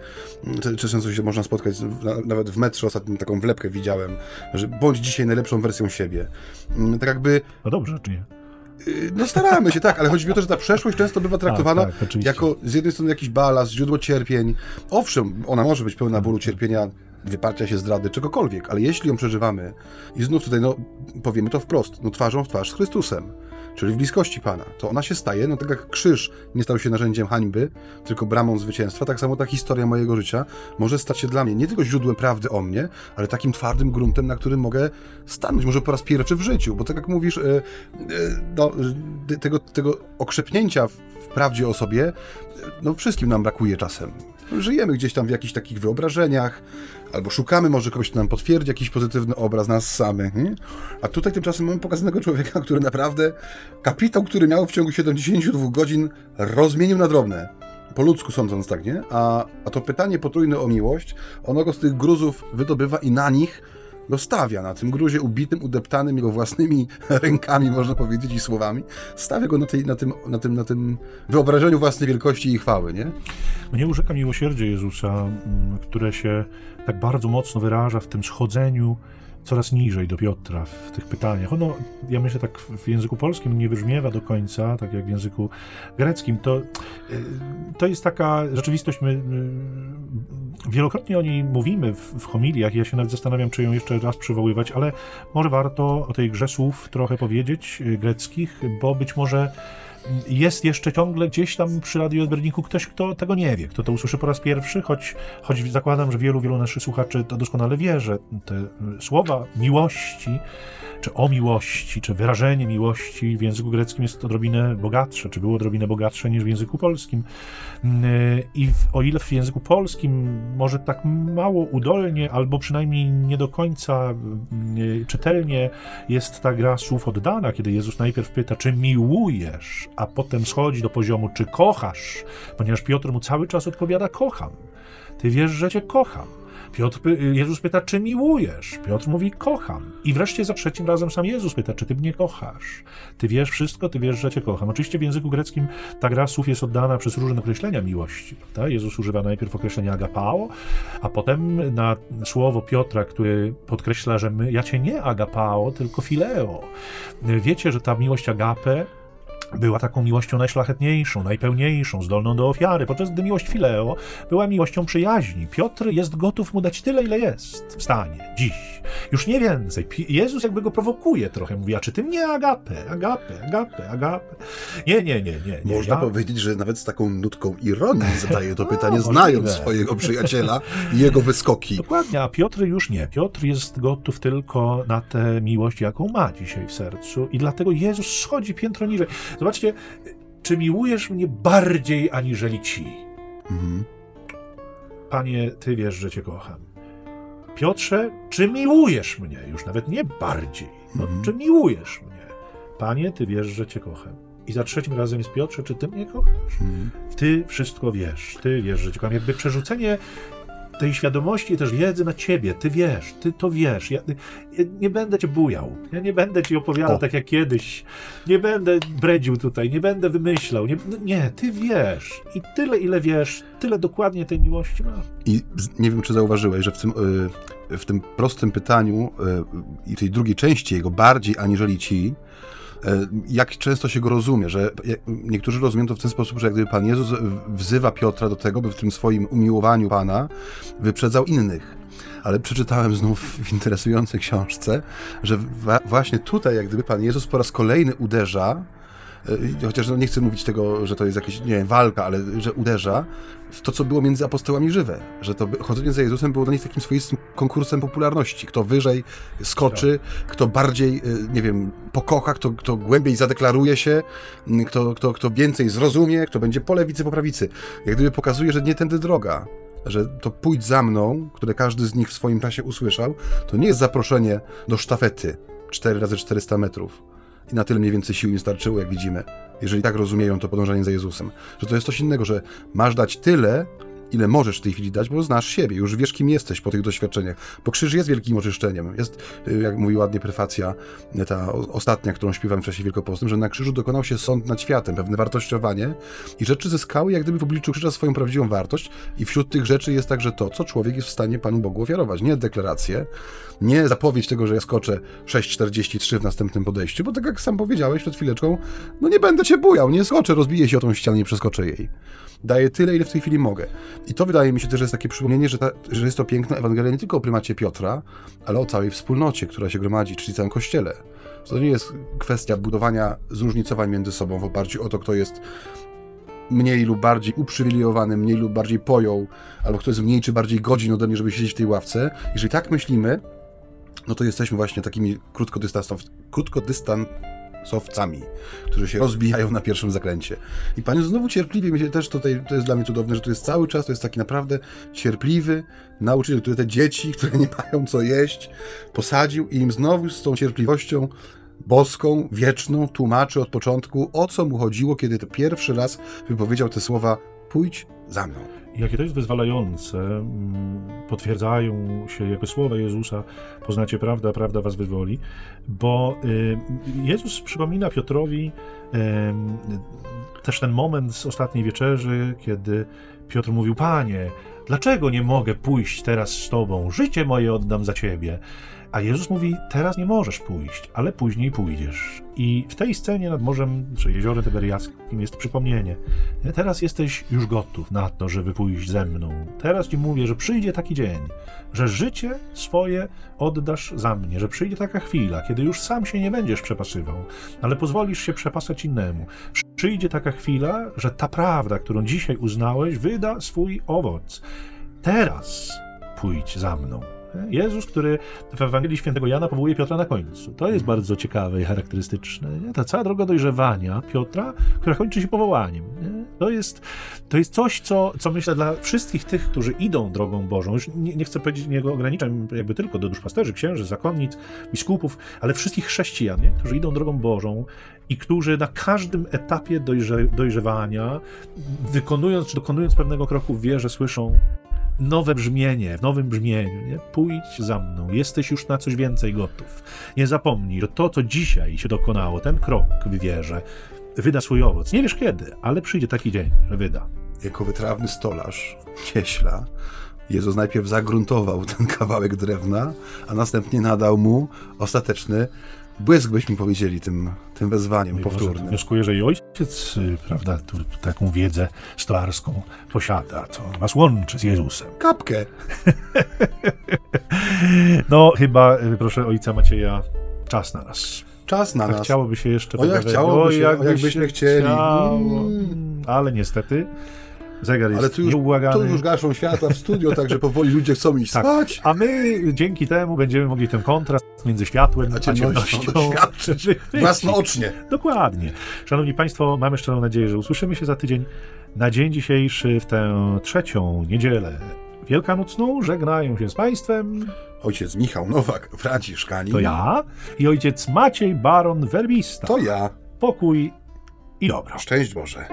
czy często się można spotkać, nawet w metrze ostatnio taką wlepkę widziałem, że bądź dzisiaj najlepszą wersją siebie. Mm, tak jakby... No dobrze, czy nie? Y, no staramy się, tak, ale chodzi mi o to, że ta przeszłość często bywa traktowana tak, tak, jako z jednej strony jakiś balast, źródło cierpień. Owszem, ona może być pełna bólu, cierpienia, wyparcia się zdrady, czegokolwiek, ale jeśli ją przeżywamy i znów tutaj, no, powiemy to wprost, no twarzą w twarz z Chrystusem, czyli w bliskości Pana, to ona się staje, no tak jak krzyż nie stał się narzędziem hańby, tylko bramą zwycięstwa, tak samo ta historia mojego życia może stać się dla mnie nie tylko źródłem prawdy o mnie, ale takim twardym gruntem, na którym mogę stanąć, może po raz pierwszy w życiu, bo tak jak mówisz, yy, yy, no, tego, tego okrzepnięcia w prawdzie o sobie, no wszystkim nam brakuje czasem. Żyjemy gdzieś tam w jakichś takich wyobrażeniach, albo szukamy może kogoś, kto nam potwierdzi jakiś pozytywny obraz nas samych. Nie? A tutaj tymczasem mamy pokazanego człowieka, który naprawdę kapitał, który miał w ciągu 72 godzin, rozmienił na drobne. Po ludzku sądząc tak, nie? A, a to pytanie potrójne o miłość, ono go z tych gruzów wydobywa i na nich go stawia na tym gruzie ubitym, udeptanym jego własnymi rękami, można powiedzieć, i słowami. Stawia go na, tej, na, tym, na, tym, na tym wyobrażeniu własnej wielkości i chwały, nie? Mnie urzeka miłosierdzie Jezusa, mm, które się tak bardzo mocno wyraża w tym schodzeniu coraz niżej do Piotra w tych pytaniach. Ono, ja myślę, tak w języku polskim nie wybrzmiewa do końca, tak jak w języku greckim. To, y, to jest taka rzeczywistość, my y, wielokrotnie o niej mówimy w, w homiliach, ja się nawet zastanawiam, czy ją jeszcze raz przywoływać, ale może warto o tej grze słów trochę powiedzieć, y, greckich, bo być może jest jeszcze ciągle gdzieś tam przy Radio Odberniku ktoś, kto tego nie wie, kto to usłyszy po raz pierwszy, choć, choć zakładam, że wielu, wielu naszych słuchaczy to doskonale wie, że te słowa miłości czy o miłości, czy wyrażenie miłości w języku greckim jest odrobinę bogatsze, czy było odrobinę bogatsze niż w języku polskim. Mm, I w, o ile w języku polskim może tak mało udolnie, albo przynajmniej nie do końca mm, czytelnie jest ta gra słów oddana, kiedy Jezus najpierw pyta, czy miłujesz, a potem schodzi do poziomu, czy kochasz, ponieważ Piotr mu cały czas odpowiada, kocham. Ty wiesz, że cię kocham. Piotr, Jezus pyta, czy miłujesz? Piotr mówi, kocham. I wreszcie za trzecim razem sam Jezus pyta, czy ty mnie kochasz? Ty wiesz wszystko, ty wiesz, że cię kocham. Oczywiście w języku greckim ta gra słów jest oddana przez różne określenia miłości. Prawda? Jezus używa najpierw określenia agapao, a potem na słowo Piotra, który podkreśla, że my, ja cię nie agapao, tylko fileo. Wiecie, że ta miłość agape była taką miłością najszlachetniejszą, najpełniejszą, zdolną do ofiary, podczas gdy miłość Fileo była miłością przyjaźni. Piotr jest gotów mu dać tyle, ile jest w stanie, dziś. Już nie więcej. Jezus jakby go prowokuje trochę, mówi, a czy ty mnie agapę, agapę, agapę, agapę? Nie, nie, nie, nie. nie Można ja... powiedzieć, że nawet z taką nutką ironii zadaje to pytanie, no, znając swojego przyjaciela i jego wyskoki. Dokładnie, a Piotr już nie. Piotr jest gotów tylko na tę miłość, jaką ma dzisiaj w sercu i dlatego Jezus schodzi piętro niżej. Zobaczcie, czy miłujesz mnie bardziej aniżeli ci? Mhm. Panie, ty wiesz, że cię kocham. Piotrze, czy miłujesz mnie? Już nawet nie bardziej. No, mhm. Czy miłujesz mnie? Panie, ty wiesz, że cię kocham. I za trzecim razem jest Piotrze, czy ty mnie kochasz? Mhm. Ty wszystko wiesz, ty wiesz, że cię kocham. Jakby przerzucenie tej świadomości i też wiedzy na ciebie. Ty wiesz, ty to wiesz. Ja, ja nie będę cię bujał. Ja nie będę ci opowiadał o. tak jak kiedyś. Nie będę bredził tutaj, nie będę wymyślał. Nie, no nie, ty wiesz. I tyle, ile wiesz, tyle dokładnie tej miłości masz. I nie wiem, czy zauważyłeś, że w tym, y, w tym prostym pytaniu y, i tej drugiej części jego bardziej aniżeli ci, jak często się go rozumie, że niektórzy rozumieją to w ten sposób, że jak gdyby Pan Jezus wzywa Piotra do tego, by w tym swoim umiłowaniu Pana wyprzedzał innych. Ale przeczytałem znów w interesującej książce, że właśnie tutaj, jak gdyby Pan Jezus po raz kolejny uderza E, chociaż no nie chcę mówić tego, że to jest jakaś, nie wiem, walka, ale że uderza w to, co było między apostołami żywe. Że to chodzenie za Jezusem było dla nich takim swoistym konkursem popularności. Kto wyżej skoczy, kto bardziej, e, nie wiem, pokocha, kto, kto głębiej zadeklaruje się, kto, kto, kto więcej zrozumie, kto będzie po lewicy, po prawicy. Jak gdyby pokazuje, że nie tędy droga że to pójdź za mną, które każdy z nich w swoim czasie usłyszał, to nie jest zaproszenie do sztafety 4 razy 400 metrów i na tyle mniej więcej sił im starczyło, jak widzimy, jeżeli tak rozumieją to podążanie za Jezusem. Że to jest coś innego, że masz dać tyle, ile możesz w tej chwili dać, bo znasz siebie, już wiesz, kim jesteś po tych doświadczeniach. Bo krzyż jest wielkim oczyszczeniem. Jest, y, jak mówi ładnie prefacja, y, ta ostatnia, którą śpiewam w czasie Wielkopostnym, że na krzyżu dokonał się sąd nad światem, pewne wartościowanie i rzeczy zyskały jak gdyby w obliczu krzyża swoją prawdziwą wartość i wśród tych rzeczy jest także to, co człowiek jest w stanie Panu Bogu ofiarować. Nie deklaracje, nie zapowiedź tego, że ja skoczę 6,43 w następnym podejściu, bo tak jak sam powiedziałeś przed chwileczką, no nie będę cię bujał, nie skoczę, rozbiję się o tą ścianę, nie przeskoczę jej. Daję tyle, ile w tej chwili mogę. I to wydaje mi się też, że jest takie przypomnienie, że, ta, że jest to piękna Ewangelia nie tylko o prymacie Piotra, ale o całej wspólnocie, która się gromadzi, czyli całym Kościele. To nie jest kwestia budowania zróżnicowań między sobą w oparciu o to, kto jest mniej lub bardziej uprzywilejowany, mniej lub bardziej pojął, albo kto jest mniej czy bardziej godzin ode mnie, żeby siedzieć w tej ławce. Jeżeli tak myślimy, no to jesteśmy właśnie takimi krótkodystansowcami, którzy się rozbijają na pierwszym zakręcie. I Pan znowu cierpliwie, myślę też tutaj, to jest dla mnie cudowne, że to jest cały czas, to jest taki naprawdę cierpliwy nauczyciel, który te dzieci, które nie mają co jeść, posadził i im znowu z tą cierpliwością boską, wieczną tłumaczy od początku, o co mu chodziło, kiedy to pierwszy raz wypowiedział te słowa pójdź za mną. Jakie to jest wyzwalające, mm, potwierdzają się jako słowa Jezusa, poznacie prawdę, prawda was wywoli, bo y, Jezus przypomina Piotrowi też ten moment z ostatniej wieczerzy, kiedy Piotr mówił, Panie, dlaczego nie mogę pójść teraz z Tobą? Życie moje oddam za Ciebie. A Jezus mówi: Teraz nie możesz pójść, ale później pójdziesz. I w tej scenie nad morzem, czy jeziorem Tyberiackim jest przypomnienie. Teraz jesteś już gotów na to, żeby pójść ze mną. Teraz ci mówię, że przyjdzie taki dzień, że życie swoje oddasz za mnie, że przyjdzie taka chwila, kiedy już sam się nie będziesz przepasywał, ale pozwolisz się przepasać innemu. Przyjdzie taka chwila, że ta prawda, którą dzisiaj uznałeś, wyda swój owoc. Teraz pójdź za mną. Jezus, który w Ewangelii Świętego Jana powołuje Piotra na końcu. To jest bardzo ciekawe i charakterystyczne. Nie? Ta cała droga dojrzewania Piotra, która kończy się powołaniem. Nie? To, jest, to jest coś, co, co myślę dla wszystkich tych, którzy idą drogą Bożą, już nie, nie chcę powiedzieć, nie ograniczam jakby tylko do duszpasterzy, księży, zakonnic, biskupów, ale wszystkich chrześcijan, nie? którzy idą drogą Bożą i którzy na każdym etapie dojrze, dojrzewania, wykonując czy dokonując pewnego kroku w wierze, słyszą nowe brzmienie, w nowym brzmieniu. Nie? Pójdź za mną, jesteś już na coś więcej gotów. Nie zapomnij, że to, co dzisiaj się dokonało, ten krok w wierze, wyda swój owoc. Nie wiesz kiedy, ale przyjdzie taki dzień, że wyda. Jako wytrawny stolarz, cieśla, Jezus najpierw zagruntował ten kawałek drewna, a następnie nadał mu ostateczny błysk, byśmy powiedzieli, tym, tym wezwaniem no powtórnym. Wnioskuję, że i ojciec, y, prawda, tu, taką wiedzę stolarską posiada, co was łączy z Jezusem. Kapkę. no, chyba, y, proszę ojca Macieja, czas na nas. Czas na A nas. Chciałoby się jeszcze... O, jak chciałoby się, jakbyśmy, jakbyśmy chcieli. Chciało. Mm. Ale niestety Zegar jest Ale tu już, tu już gaszą światła w studio, także powoli ludzie chcą iść tak. spać. A my dzięki temu będziemy mogli ten kontrast między światłem a ciemnością, ciemnością własnoocznie. Dokładnie. Szanowni Państwo, mamy szczerą nadzieję, że usłyszymy się za tydzień. Na dzień dzisiejszy, w tę trzecią niedzielę wielkanocną, żegnają się z Państwem ojciec Michał Nowak, Franciszkanin. To ja i ojciec Maciej Baron Werbista. To ja. Pokój i dobro. Szczęść Boże.